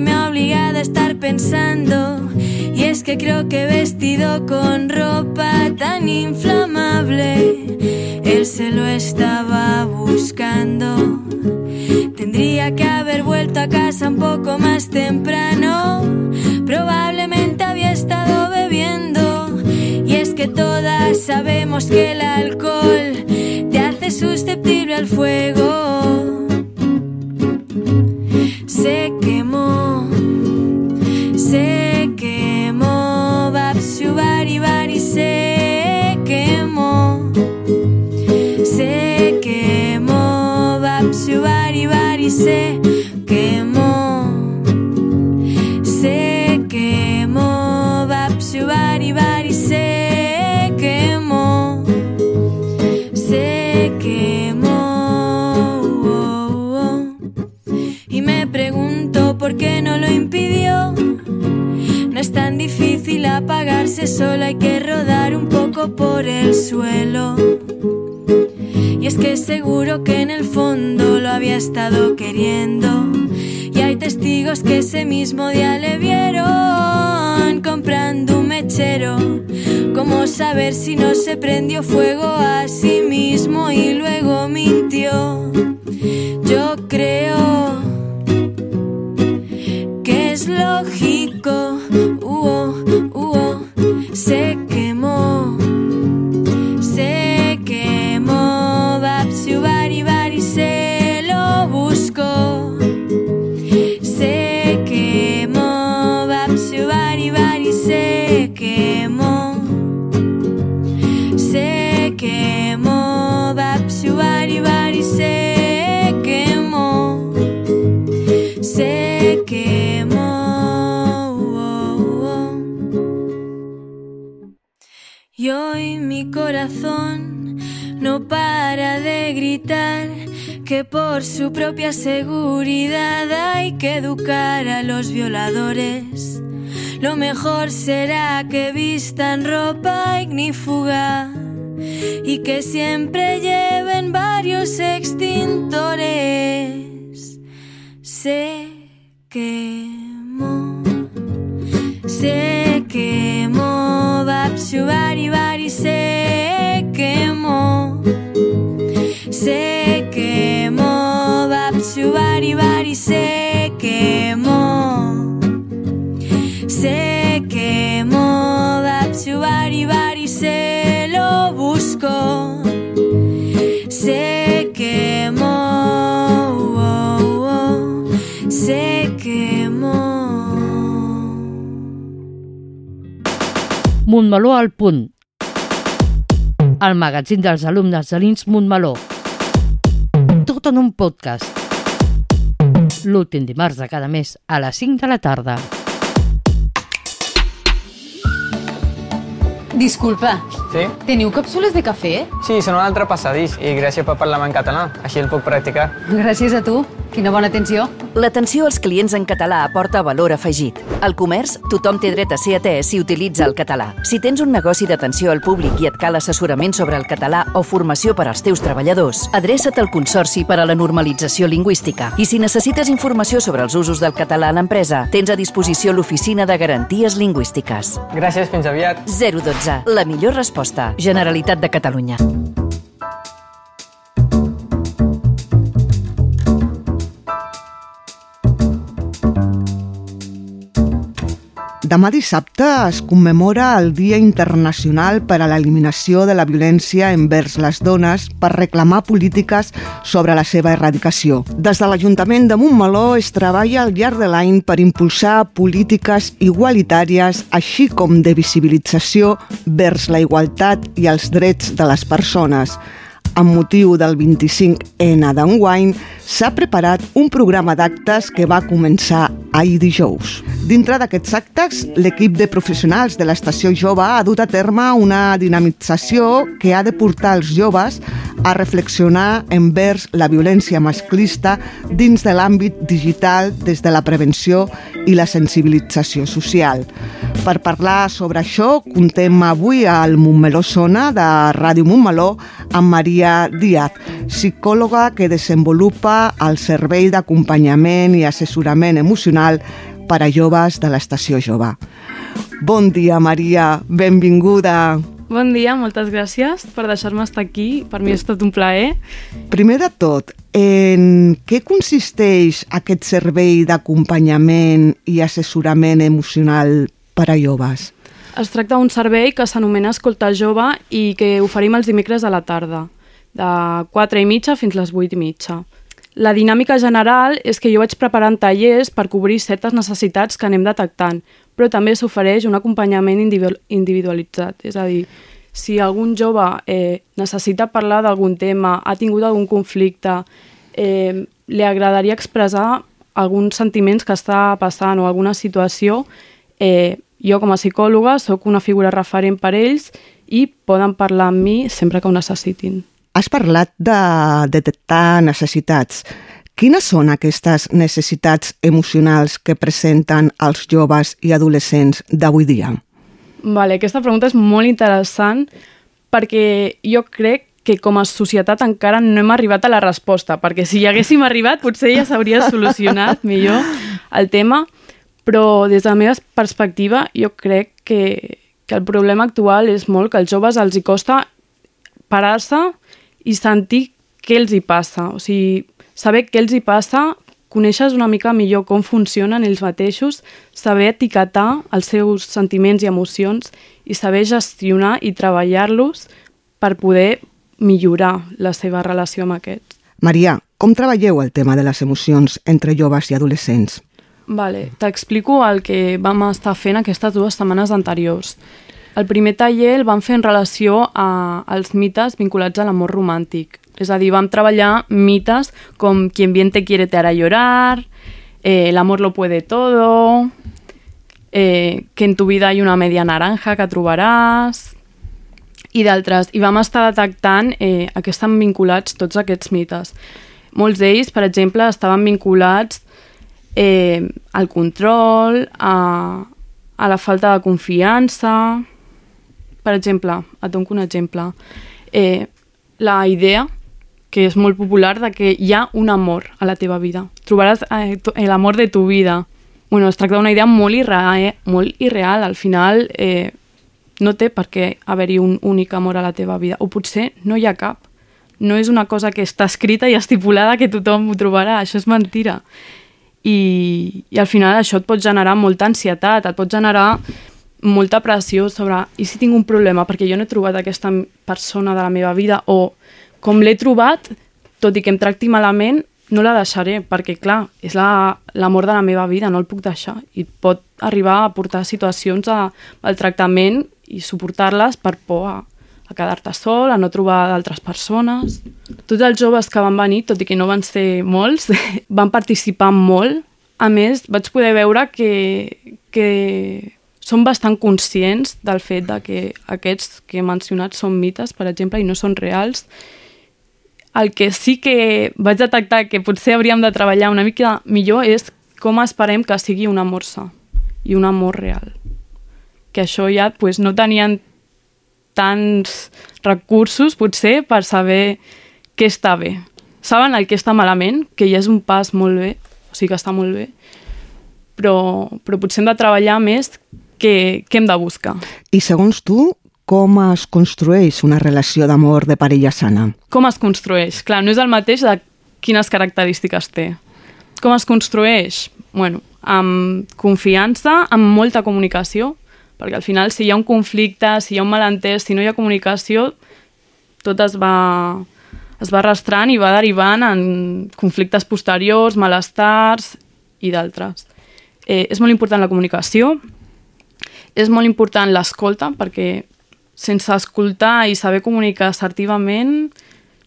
Me ha obligado a estar pensando. Y es que creo que vestido con ropa tan inflamable, él se lo estaba buscando. Tendría que haber vuelto a casa un poco más temprano. Probablemente había estado bebiendo. Y es que todas sabemos que el alcohol te hace susceptible al fuego. Ese mismo día le vieron comprando un mechero. ¿Cómo saber si no se prendió fuego a sí mismo y luego mintió? Por su propia seguridad hay que educar a los violadores. Lo mejor será que vistan ropa ignífuga y que siempre lleven varios extintores. Se quemó, se quemó, Bapsu bari bari se quemó, se quemó, Bari bari se quemó, se quemó, Bapsu bari bari se lo buscó, se quemó, oh, oh, se quemó. Montmeló al punt. El magazín dels alumnes de l'Ins Montmeló. Tot en un podcast. L'últim dimarts de cada mes a les 5 de la tarda. Disculpa, Sí? teniu càpsules de cafè? Sí, són un altre passadís i gràcies per parlar en català, així el puc practicar. Gràcies a tu. Quina bona atenció. L'atenció als clients en català aporta valor afegit. Al comerç, tothom té dret a ser atès si utilitza el català. Si tens un negoci d'atenció al públic i et cal assessorament sobre el català o formació per als teus treballadors, adreça't al Consorci per a la Normalització Lingüística. I si necessites informació sobre els usos del català a l'empresa, tens a disposició l'Oficina de Garanties Lingüístiques. Gràcies, fins aviat. 012. La millor resposta. Generalitat de Catalunya. Demà dissabte es commemora el Dia Internacional per a l'Eliminació de la Violència envers les dones per reclamar polítiques sobre la seva erradicació. Des de l'Ajuntament de Montmeló es treballa al llarg de l'any per impulsar polítiques igualitàries així com de visibilització vers la igualtat i els drets de les persones. Amb motiu del 25N d'enguany, s'ha preparat un programa d'actes que va començar ahir dijous. Dintre d'aquests actes, l'equip de professionals de l'Estació Jove ha dut a terme una dinamització que ha de portar els joves a reflexionar envers la violència masclista dins de l'àmbit digital des de la prevenció i la sensibilització social. Per parlar sobre això, contem avui al Montmeló Sona de Ràdio Montmeló amb Maria Díaz, psicòloga que desenvolupa el servei d'acompanyament i assessorament emocional per a joves de l'Estació Jove. Bon dia, Maria, benvinguda. Bon dia, moltes gràcies per deixar-me estar aquí. Per mi és tot un plaer. Primer de tot, en què consisteix aquest servei d'acompanyament i assessorament emocional per a joves? Es tracta d'un servei que s'anomena Escolta Jove i que oferim els dimecres a la tarda, de 4 i mitja fins les 8 i mitja. La dinàmica general és que jo vaig preparant tallers per cobrir certes necessitats que anem detectant. però també s'ofereix un acompanyament individu- individualitzat. És a dir, si algun jove eh, necessita parlar d'algun tema, ha tingut algun conflicte, eh, li agradaria expressar alguns sentiments que està passant o alguna situació, eh, jo com a psicòloga sóc una figura referent per ells i poden parlar amb mi sempre que ho necessitin. Has parlat de detectar necessitats. Quines són aquestes necessitats emocionals que presenten els joves i adolescents d'avui dia? Vale, aquesta pregunta és molt interessant perquè jo crec que com a societat encara no hem arribat a la resposta, perquè si hi haguéssim arribat potser ja s'hauria solucionat millor el tema, però des de la meva perspectiva jo crec que, que el problema actual és molt que als joves els hi costa parar-se i sentir què els hi passa. O sigui, saber què els hi passa, coneixes una mica millor com funcionen ells mateixos, saber etiquetar els seus sentiments i emocions i saber gestionar i treballar-los per poder millorar la seva relació amb aquests. Maria, com treballeu el tema de les emocions entre joves i adolescents? Vale, t'explico el que vam estar fent aquestes dues setmanes anteriors. El primer taller el vam fer en relació a, als mites vinculats a l'amor romàntic. És a dir, vam treballar mites com quien bien te quiere te hará llorar, eh, el amor lo puede todo, eh, que en tu vida hay una media naranja que trobaràs, i d'altres. I vam estar detectant eh, a què estan vinculats tots aquests mites. Molts d'ells, per exemple, estaven vinculats eh, al control, a, a la falta de confiança... Per exemple, et dono un exemple. Eh, la idea que és molt popular de que hi ha un amor a la teva vida. Trobaràs eh, l'amor de tu vida. Bueno, es tracta d'una idea molt, irreal, eh? molt irreal. Al final eh, no té per què haver-hi un únic amor a la teva vida. O potser no hi ha cap. No és una cosa que està escrita i estipulada que tothom ho trobarà. Això és mentira. I, i al final això et pot generar molta ansietat, et pot generar molta pressió sobre i si tinc un problema perquè jo no he trobat aquesta persona de la meva vida o com l'he trobat, tot i que em tracti malament, no la deixaré, perquè clar, és l'amor la, de la meva vida, no el puc deixar. I pot arribar a portar situacions a, al tractament i suportar-les per por a, a quedar-te sol, a no trobar d'altres persones. Tots els joves que van venir, tot i que no van ser molts, van participar molt. A més, vaig poder veure que, que són bastant conscients del fet de que aquests que he mencionat són mites, per exemple, i no són reals. El que sí que vaig detectar que potser hauríem de treballar una mica millor és com esperem que sigui un amor sa i un amor real. Que això ja pues, no tenien tants recursos, potser, per saber què està bé. Saben el que està malament, que ja és un pas molt bé, o sigui que està molt bé, però, però potser hem de treballar més què, què hem de buscar. I segons tu, com es construeix una relació d'amor de parella sana? Com es construeix? Clar, no és el mateix de quines característiques té. Com es construeix? Bueno, amb confiança, amb molta comunicació, perquè al final si hi ha un conflicte, si hi ha un malentès, si no hi ha comunicació, tot es va, es va arrastrant i va derivant en conflictes posteriors, malestars i d'altres. Eh, és molt important la comunicació, és molt important l'escolta, perquè sense escoltar i saber comunicar assertivament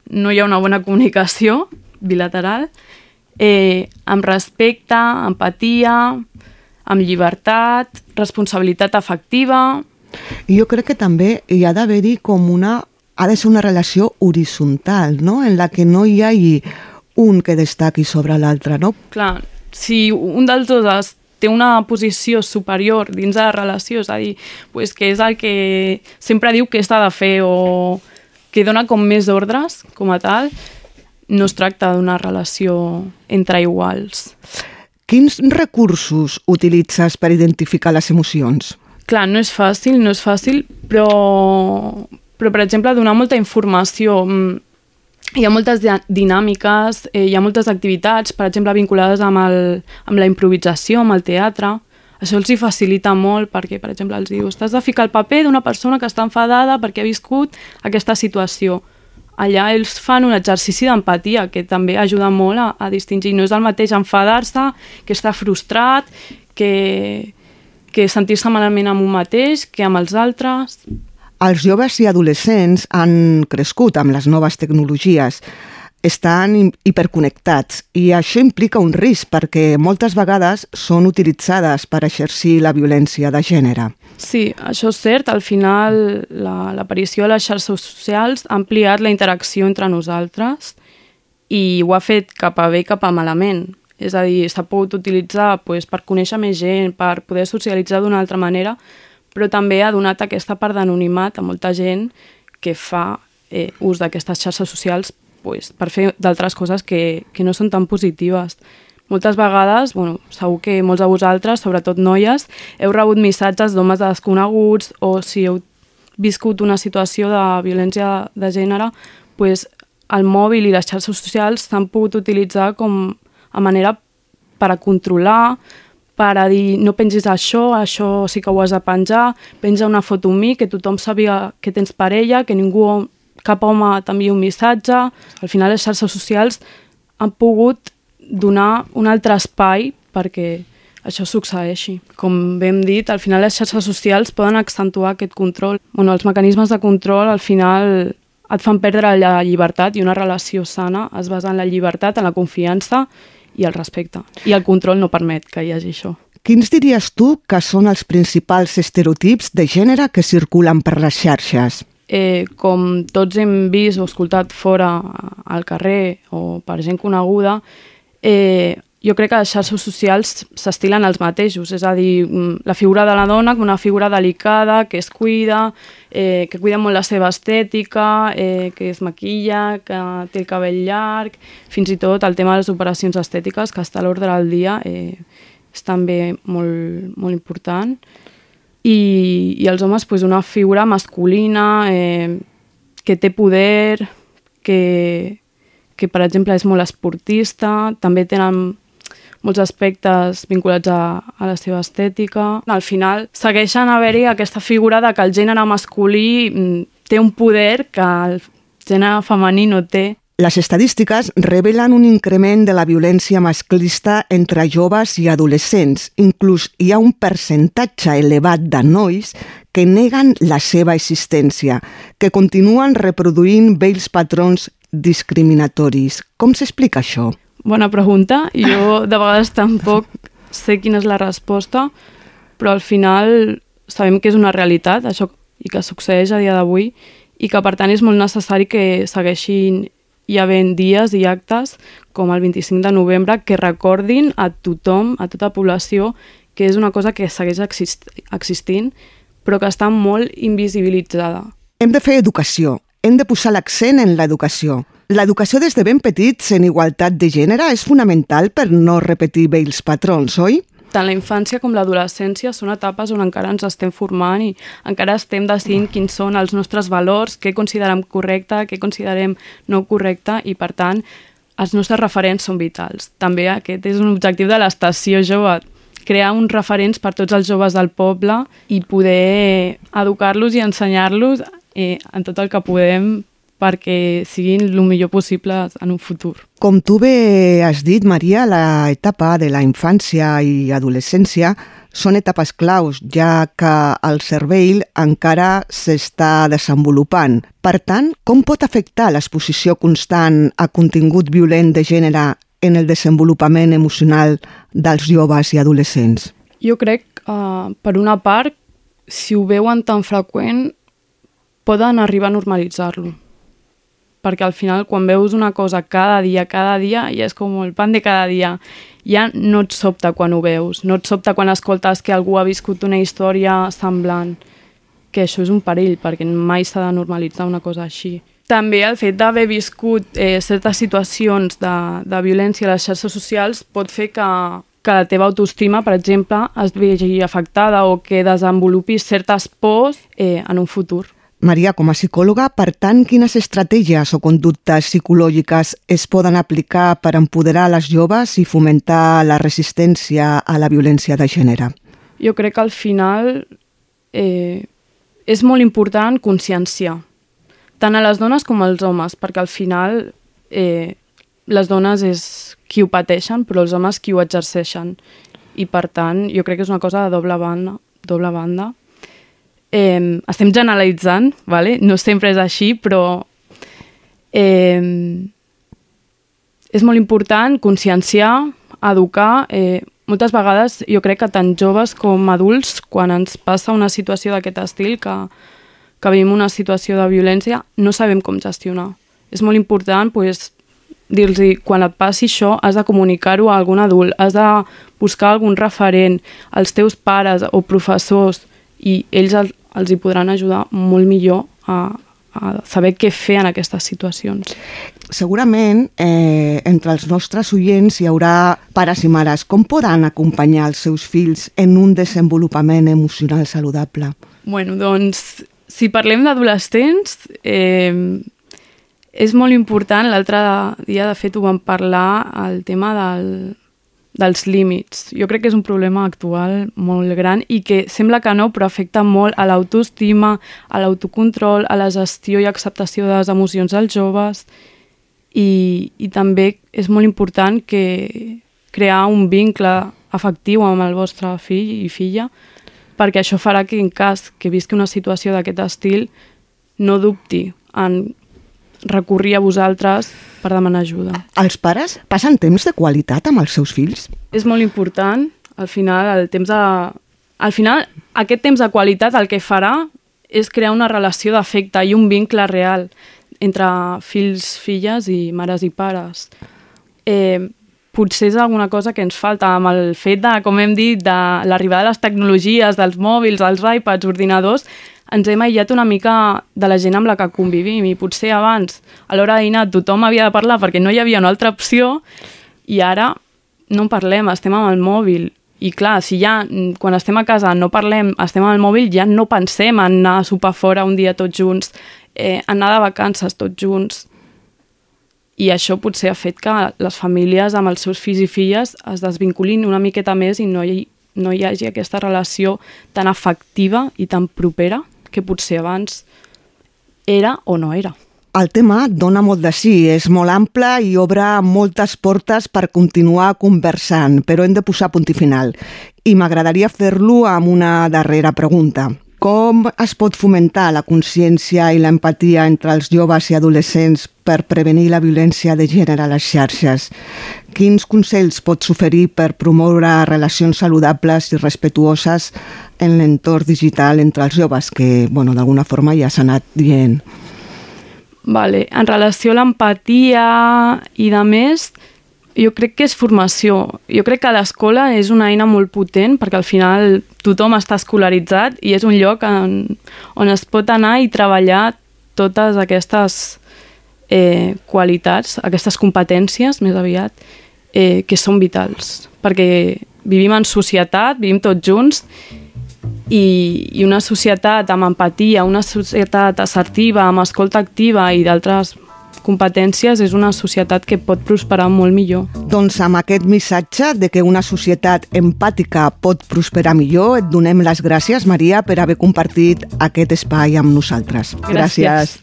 no hi ha una bona comunicació bilateral, eh, amb respecte, empatia, amb llibertat, responsabilitat afectiva... Jo crec que també hi ha d'haver-hi com una... ha de ser una relació horitzontal, no?, en la que no hi hagi un que destaqui sobre l'altre, no? Clar, si un dels dos es té una posició superior dins de la relació, és a dir, pues, que és el que sempre diu que està de fer o que dona com més ordres, com a tal, no es tracta d'una relació entre iguals. Quins recursos utilitzes per identificar les emocions? Clar, no és fàcil, no és fàcil, però, però per exemple, donar molta informació. Hi ha moltes dinàmiques, eh, hi ha moltes activitats, per exemple, vinculades amb, el, amb la improvisació, amb el teatre. Això els hi facilita molt perquè, per exemple, els dius t'has de ficar el paper d'una persona que està enfadada perquè ha viscut aquesta situació. Allà ells fan un exercici d'empatia que també ajuda molt a, a distingir. No és el mateix enfadar-se, que està frustrat, que, que sentir-se malament amb un mateix que amb els altres. Els joves i adolescents han crescut amb les noves tecnologies, estan hi- hiperconnectats i això implica un risc perquè moltes vegades són utilitzades per exercir la violència de gènere. Sí, això és cert. Al final, la- l'aparició de les xarxes socials ha ampliat la interacció entre nosaltres i ho ha fet cap a bé i cap a malament. És a dir, s'ha pogut utilitzar pues, per conèixer més gent, per poder socialitzar d'una altra manera, però també ha donat aquesta part d'anonimat a molta gent que fa eh, ús d'aquestes xarxes socials pues, per fer d'altres coses que, que no són tan positives. Moltes vegades, bueno, segur que molts de vosaltres, sobretot noies, heu rebut missatges d'homes desconeguts o si heu viscut una situació de violència de gènere, pues, el mòbil i les xarxes socials s'han pogut utilitzar com a manera per a controlar, per a dir no pengis això, això sí que ho has de penjar, penja una foto amb mi, que tothom sabia que tens parella, que ningú, cap home t'envia un missatge. Al final les xarxes socials han pogut donar un altre espai perquè això succeeixi. Com bé hem dit, al final les xarxes socials poden accentuar aquest control. Bueno, els mecanismes de control al final et fan perdre la llibertat i una relació sana es basa en la llibertat, en la confiança i el respecte. I el control no permet que hi hagi això. Quins diries tu que són els principals estereotips de gènere que circulen per les xarxes? eh, com tots hem vist o escoltat fora al carrer o per gent coneguda, eh, jo crec que les xarxes socials s'estilen els mateixos, és a dir, mm, la figura de la dona com una figura delicada, que es cuida, eh, que cuida molt la seva estètica, eh, que es maquilla, que té el cabell llarg, fins i tot el tema de les operacions estètiques, que està a l'ordre del dia, eh, és també molt, molt important. I, i els homes, pues, una figura masculina, eh, que té poder, que, que per exemple és molt esportista, també tenen molts aspectes vinculats a, a la seva estètica. Al final segueixen haver-hi aquesta figura de que el gènere masculí mm, té un poder que el gènere femení no té. Les estadístiques revelen un increment de la violència masclista entre joves i adolescents. Inclús hi ha un percentatge elevat de nois que neguen la seva existència, que continuen reproduint vells patrons discriminatoris. Com s'explica això? Bona pregunta. Jo de vegades tampoc sé quina és la resposta, però al final sabem que és una realitat, això i que succeeix a dia d'avui, i que per tant és molt necessari que segueixin hi havent dies i actes com el 25 de novembre que recordin a tothom, a tota població, que és una cosa que segueix exist existint, però que està molt invisibilitzada. Hem de fer educació, hem de posar l'accent en l'educació. L'educació des de ben petits en igualtat de gènere és fonamental per no repetir vells patrons, oi? tant la infància com l'adolescència són etapes on encara ens estem formant i encara estem decidint quins són els nostres valors, què considerem correcte, què considerem no correcte i, per tant, els nostres referents són vitals. També aquest és un objectiu de l'estació jove, crear uns referents per tots els joves del poble i poder educar-los i ensenyar-los eh, en tot el que podem perquè siguin el millor possible en un futur. Com tu bé has dit, Maria, la etapa de la infància i adolescència són etapes claus, ja que el cervell encara s'està desenvolupant. Per tant, com pot afectar l'exposició constant a contingut violent de gènere en el desenvolupament emocional dels joves i adolescents? Jo crec, uh, per una part, si ho veuen tan freqüent, poden arribar a normalitzar-lo perquè al final quan veus una cosa cada dia, cada dia, ja és com el pan de cada dia. Ja no et sobta quan ho veus, no et sobta quan escoltes que algú ha viscut una història semblant, que això és un perill, perquè mai s'ha de normalitzar una cosa així. També el fet d'haver viscut eh, certes situacions de, de violència a les xarxes socials pot fer que, que la teva autoestima, per exemple, es vegi afectada o que desenvolupis certes pors eh, en un futur. Maria, com a psicòloga, per tant, quines estratègies o conductes psicològiques es poden aplicar per empoderar les joves i fomentar la resistència a la violència de gènere? Jo crec que al final eh, és molt important conscienciar, tant a les dones com als homes, perquè al final eh, les dones és qui ho pateixen, però els homes qui ho exerceixen. i per tant jo crec que és una cosa de doble banda. Doble banda. Eh, estem generalitzant, vale? no sempre és així, però eh, és molt important conscienciar, educar. Eh, moltes vegades jo crec que tant joves com adults, quan ens passa una situació d'aquest estil, que, que vivim una situació de violència, no sabem com gestionar. És molt important pues, dir-los quan et passi això has de comunicar-ho a algun adult, has de buscar algun referent, als teus pares o professors, i ells el, els hi podran ajudar molt millor a, a saber què fer en aquestes situacions. Segurament, eh, entre els nostres oients hi haurà pares i mares. Com poden acompanyar els seus fills en un desenvolupament emocional saludable? Bueno, doncs, si parlem d'adolescents, eh, és molt important, l'altre dia de fet ho vam parlar, el tema del, dels límits. Jo crec que és un problema actual molt gran i que sembla que no, però afecta molt a l'autoestima, a l'autocontrol, a la gestió i acceptació de les emocions dels joves i, i també és molt important que crear un vincle afectiu amb el vostre fill i filla perquè això farà que en cas que visqui una situació d'aquest estil no dubti en recurrir a vosaltres per demanar ajuda. Els pares passen temps de qualitat amb els seus fills? És molt important, al final, el temps de... Al final, aquest temps de qualitat el que farà és crear una relació d'afecte i un vincle real entre fills, filles i mares i pares. Eh, potser és alguna cosa que ens falta amb el fet de, com hem dit, de l'arribada de les tecnologies, dels mòbils, dels iPads, ordinadors, ens hem aïllat una mica de la gent amb la que convivim i potser abans, a l'hora de tothom havia de parlar perquè no hi havia una altra opció i ara no parlem, estem amb el mòbil. I clar, si ja quan estem a casa no parlem, estem amb el mòbil, ja no pensem en anar a sopar fora un dia tots junts, eh, anar de vacances tots junts. I això potser ha fet que les famílies amb els seus fills i filles es desvinculin una miqueta més i no hi, no hi hagi aquesta relació tan afectiva i tan propera que potser abans era o no era. El tema dona molt de sí, és molt ample i obre moltes portes per continuar conversant, però hem de posar punt i final. I m'agradaria fer-lo amb una darrera pregunta. Com es pot fomentar la consciència i l'empatia entre els joves i adolescents per prevenir la violència de gènere a les xarxes? Quins consells pots oferir per promoure relacions saludables i respetuoses en l'entorn digital entre els joves, que bueno, d'alguna forma ja s'ha anat dient? Vale. En relació a l'empatia i de més, jo crec que és formació. Jo crec que l'escola és una eina molt potent perquè al final tothom està escolaritzat i és un lloc en, on es pot anar i treballar totes aquestes eh, qualitats, aquestes competències, més aviat, eh, que són vitals. Perquè vivim en societat, vivim tots junts i, i una societat amb empatia, una societat assertiva, amb escolta activa i d'altres competències és una societat que pot prosperar molt millor. Doncs amb aquest missatge de que una societat empàtica pot prosperar millor, et donem les gràcies, Maria, per haver compartit aquest espai amb nosaltres. Gràcies. gràcies.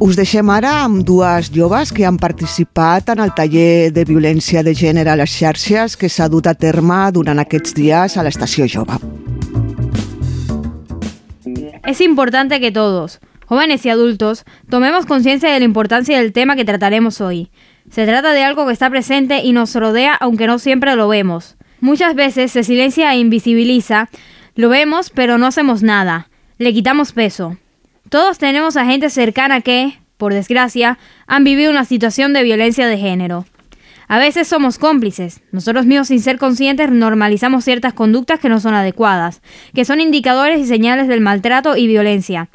Us deixem ara amb dues joves que han participat en el taller de violència de gènere a les xarxes que s'ha dut a terme durant aquests dies a l'estació jove. Es importante que todos, jóvenes y adultos, tomemos conciencia de la importancia del tema que trataremos hoy. Se trata de algo que está presente y nos rodea aunque no siempre lo vemos. Muchas veces se silencia e invisibiliza, lo vemos pero no hacemos nada, le quitamos peso. Todos tenemos a gente cercana que, por desgracia, han vivido una situación de violencia de género. A veces somos cómplices. Nosotros mismos sin ser conscientes normalizamos ciertas conductas que no son adecuadas, que son indicadores y señales del maltrato y violencia.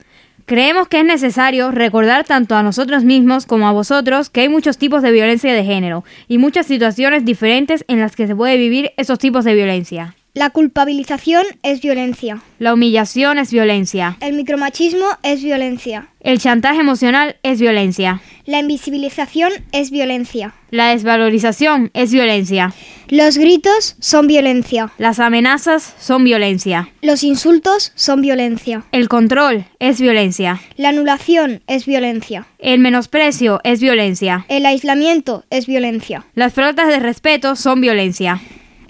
Creemos que es necesario recordar tanto a nosotros mismos como a vosotros que hay muchos tipos de violencia de género y muchas situaciones diferentes en las que se puede vivir esos tipos de violencia. La culpabilización es violencia. La humillación es violencia. El micromachismo es violencia. El chantaje emocional es violencia. La invisibilización es violencia. La desvalorización es violencia. Los gritos son violencia. Las amenazas son violencia. Los insultos son violencia. El control es violencia. La anulación es violencia. El menosprecio es violencia. El aislamiento és violència. Las faltas de respeto son violencia.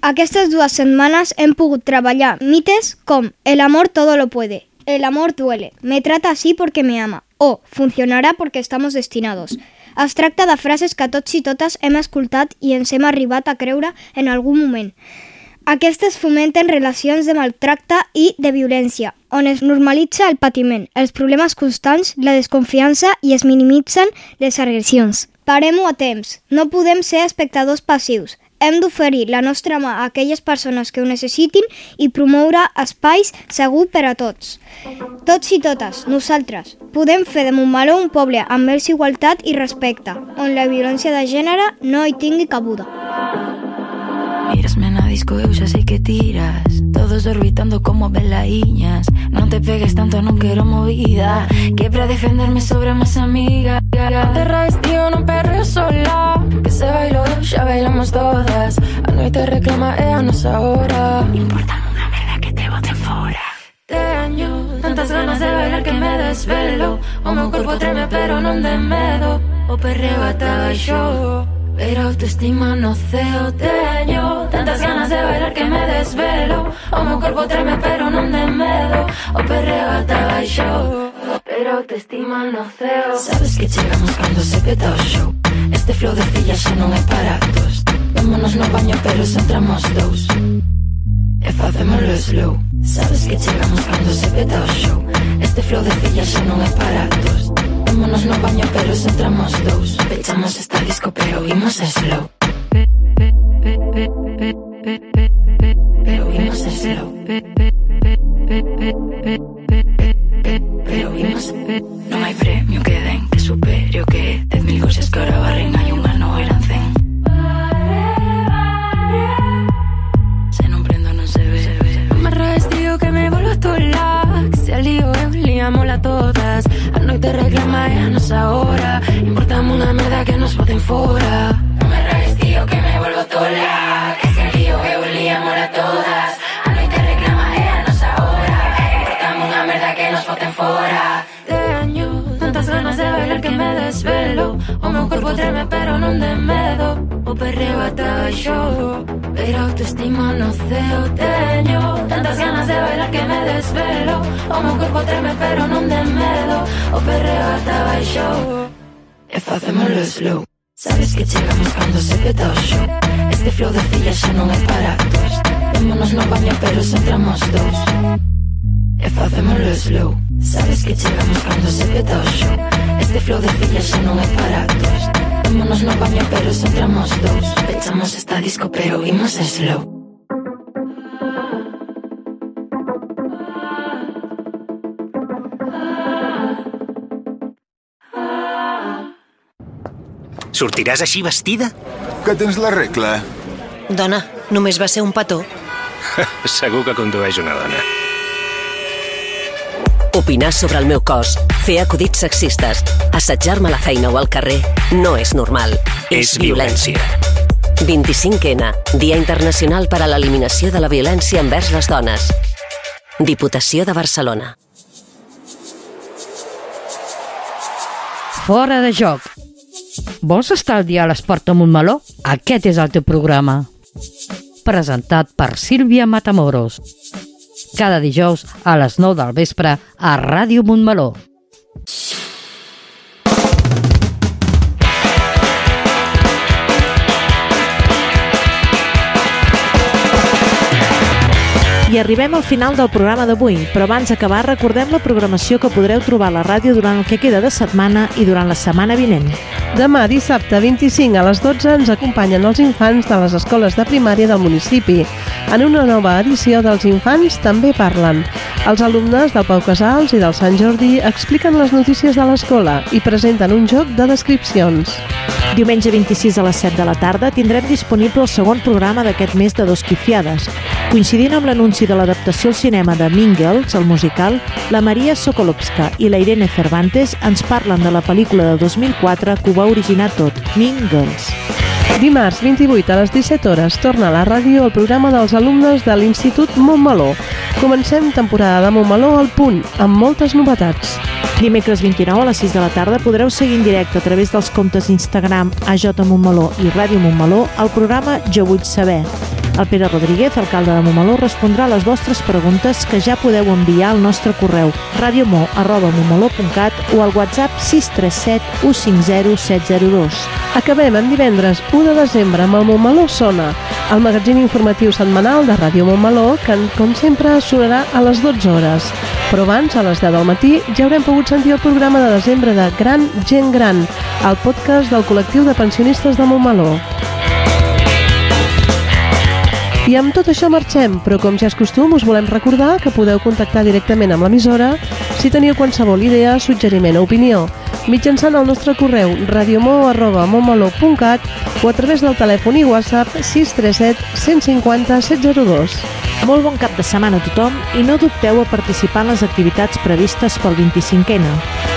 Aquestes dues setmanes hem pogut treballar mites com El amor todo lo puede, El amor duele, Me trata así porque me ama o Funcionarà porque estamos destinados. Es tracta de frases que tots i totes hem escoltat i ens hem arribat a creure en algun moment. Aquestes fomenten relacions de maltracte i de violència, on es normalitza el patiment, els problemes constants, la desconfiança i es minimitzen les agressions. Parem-ho a temps. No podem ser espectadors passius. Hem d'oferir la nostra mà a aquelles persones que ho necessitin i promoure espais segur per a tots. Tots i totes, nosaltres, podem fer de Montmeló un poble amb més igualtat i respecte, on la violència de gènere no hi tingui cabuda. Mírasme en la disco, eu xa sei que tiras. Todos orbitando como velaiñas Non te pegues tanto, non quero movida. Que para defenderme sobre más amiga Te raes, tío, non perreo sola. Que se bailou, xa bailamos todas. A noite reclama, é a nosa hora Importa unha merda que te bote fora Teño tantas ganas de bailar que me desvelo. O meu corpo treme pero non de medo O perreo ata baixo Pero autoestima no ceo teño Tantas ganas de bailar que me desvelo. O meu corpo treme pero non de medo O perreo ata baixo Pero autoestima no ceo. Sabes que chegamos cando se peta o show. Este flow de filla xa non é para tos Vámonos no baño pero só entramos dous E facémoslo slow. Sabes que chegamos cando se peta o show. Este flow de filla xa non é para tos Vámonos no baño pero só entramos dous Pechamos esta disco pero imos slow Pero imos slow Pero imos Non hai premio que den que supere o que Dez mil cousas que ahora barren hai unha no eran cen Se non prendo non se ve. Amarra tío que me volvo tola Que se al lío eu liámola todas. A noite reclama é a nosa hora Importamos unha merda que nos boten fora Non me raes tío que me volvo tola. Que se al lío eu liámola todas. A noite reclama é a nosa hora Importamos unha merda que nos boten fora desvelo. O meu corpo treme pero non de medo. O perreo ata baixo Pero autoestima no ceo teño. Tantas ganas de bailar que me desvelo. O meu corpo treme pero non de medo. O perreo ata baixo E facémoslo slow. Sabes que chegamos cando se peta o show Este flow de filla xa non é para dos. Vémonos no baño pero só entramos dos. Dous E facémoslo slow Sabes que chegamos cando se peta o show Este flow de filla xa non é para todos Vémonos no baño pero só entramos dous Pechamos esta disco pero imos slow Sortiràs així vestida? Que tens la regla? Dona, només va ser un petó. Segur que condueix una dona. Opinar sobre el meu cos, fer acudits sexistes, assetjar-me a la feina o al carrer, no és normal. És violència. 25N, Dia Internacional per a l'Eliminació de la Violència envers les Dones. Diputació de Barcelona. Fora de joc. Vols estar al dia a l'esport a Montmeló? Aquest és el teu programa. Presentat per Sílvia Matamoros. Cada dijous a les 9 del vespre a Ràdio Montmeló. I arribem al final del programa d'avui, però abans d'acabar recordem la programació que podreu trobar a la ràdio durant el que queda de setmana i durant la setmana vinent. Demà, dissabte 25 a les 12, ens acompanyen els infants de les escoles de primària del municipi. En una nova edició dels infants també parlen. Els alumnes del Pau Casals i del Sant Jordi expliquen les notícies de l'escola i presenten un joc de descripcions. Diumenge 26 a les 7 de la tarda tindrem disponible el segon programa d'aquest mes de Dos Quifiades. Coincidint amb l'anunci de l'adaptació al cinema de Girls, el musical, la Maria Sokolovska i la Irene Cervantes ens parlen de la pel·lícula de 2004 que ho va originar tot, Girls. Dimarts 28 a les 17 hores torna a la ràdio el programa dels alumnes de l'Institut Montmeló. Comencem temporada de Montmeló al punt, amb moltes novetats. Dimecres 29 a les 6 de la tarda podreu seguir en directe a través dels comptes Instagram AJ Montmeló i Ràdio Montmeló el programa Jo vull saber. El Pere Rodríguez, alcalde de Montmeló, respondrà a les vostres preguntes que ja podeu enviar al nostre correu radiomo.montmeló.cat o al WhatsApp 637 150 702. Acabem en divendres 1 de desembre amb el Montmeló Sona, el magazín informatiu setmanal de Ràdio Montmeló, que, com sempre, sonarà a les 12 hores. Però abans, a les 10 del matí, ja haurem pogut sentir el programa de desembre de Gran Gent Gran, el podcast del col·lectiu de pensionistes de Montmeló. I amb tot això marxem, però com ja és costum us volem recordar que podeu contactar directament amb l'emissora si teniu qualsevol idea, suggeriment o opinió mitjançant el nostre correu radiomo.montmeló.cat o a través del telèfon i WhatsApp 637 150 702. Molt bon cap de setmana a tothom i no dubteu a participar en les activitats previstes pel 25ena.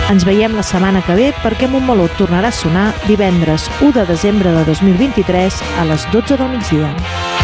Ens veiem la setmana que ve perquè Montmeló tornarà a sonar divendres 1 de desembre de 2023 a les 12 del migdia.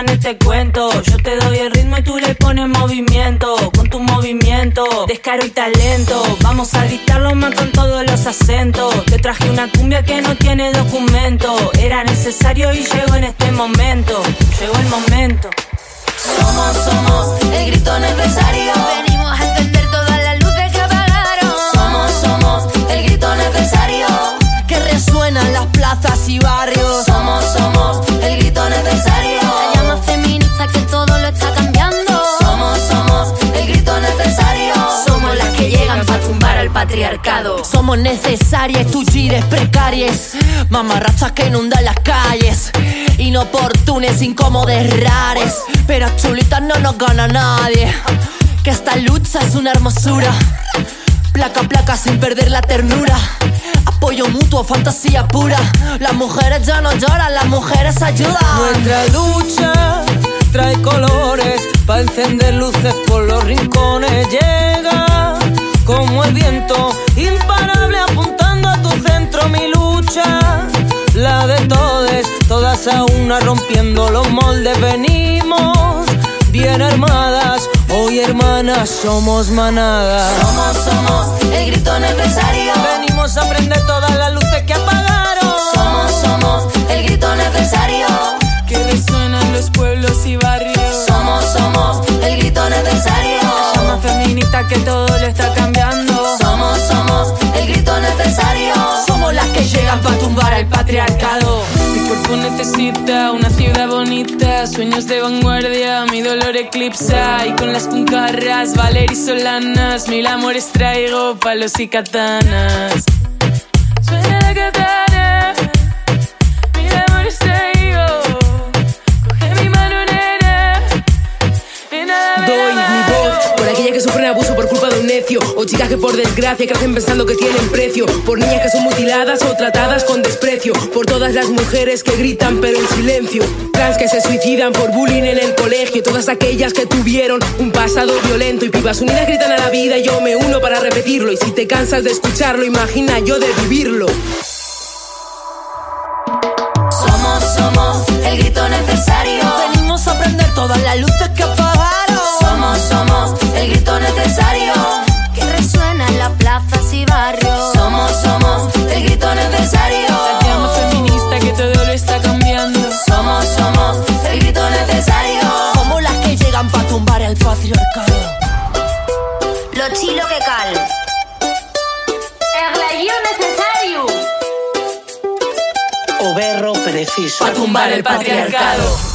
En este cuento. Yo te doy el ritmo y tú le pones movimiento. Con tu movimiento, descaro y talento. Vamos a gritarlo más con todos los acentos. Te traje una cumbia que no tiene documento. Era necesario y llegó Somos necesarias, tus gires precarias, mamarrachas que inundan las calles, inoportunes, incómodes, rares, pero chulitas no nos gana nadie, que esta lucha es una hermosura, placa placa sin perder la ternura, apoyo mutuo, fantasía pura, las mujeres ya no lloran, las mujeres ayudan. Nuestra lucha trae colores. Para encender luces por los rincones. Llega como el viento, imparable apuntando a tu centro. Mi lucha, la de todes, todas a una rompiendo los moldes. Venimos bien armadas, hoy hermanas somos manadas. Somos, somos el grito necesario. Venimos a prender todas las luces que apagaron. Una ciudad bonita, sueños de vanguardia, mi dolor eclipsa y con las puncarras, Valery Solanas, mil amores traigo, palos y katanas. O chicas que por desgracia crecen pensando que tienen precio. Por niñas que son mutiladas o tratadas con desprecio. Por todas las mujeres que gritan pero en silencio. Trans que se suicidan por bullying en el colegio. Todas aquellas que tuvieron un pasado violento. Y pibas unidas gritan a la vida y yo me uno para repetirlo. Y si te cansas de escucharlo, imagina yo de vivirlo. Somos, somos el grito necesario. Venimos a prender todas las luces que apagaron. Somos, somos el grito necesario. Que y barrio. Somos, somos el grito necesario. La llama feminista que todo lo está cambiando. Somos, somos el grito necesario. Somos las que llegan para tumbar el patriarcado. Lo chilo que cal. El necesario. O berro preciso. Para tumbar el patriarcado.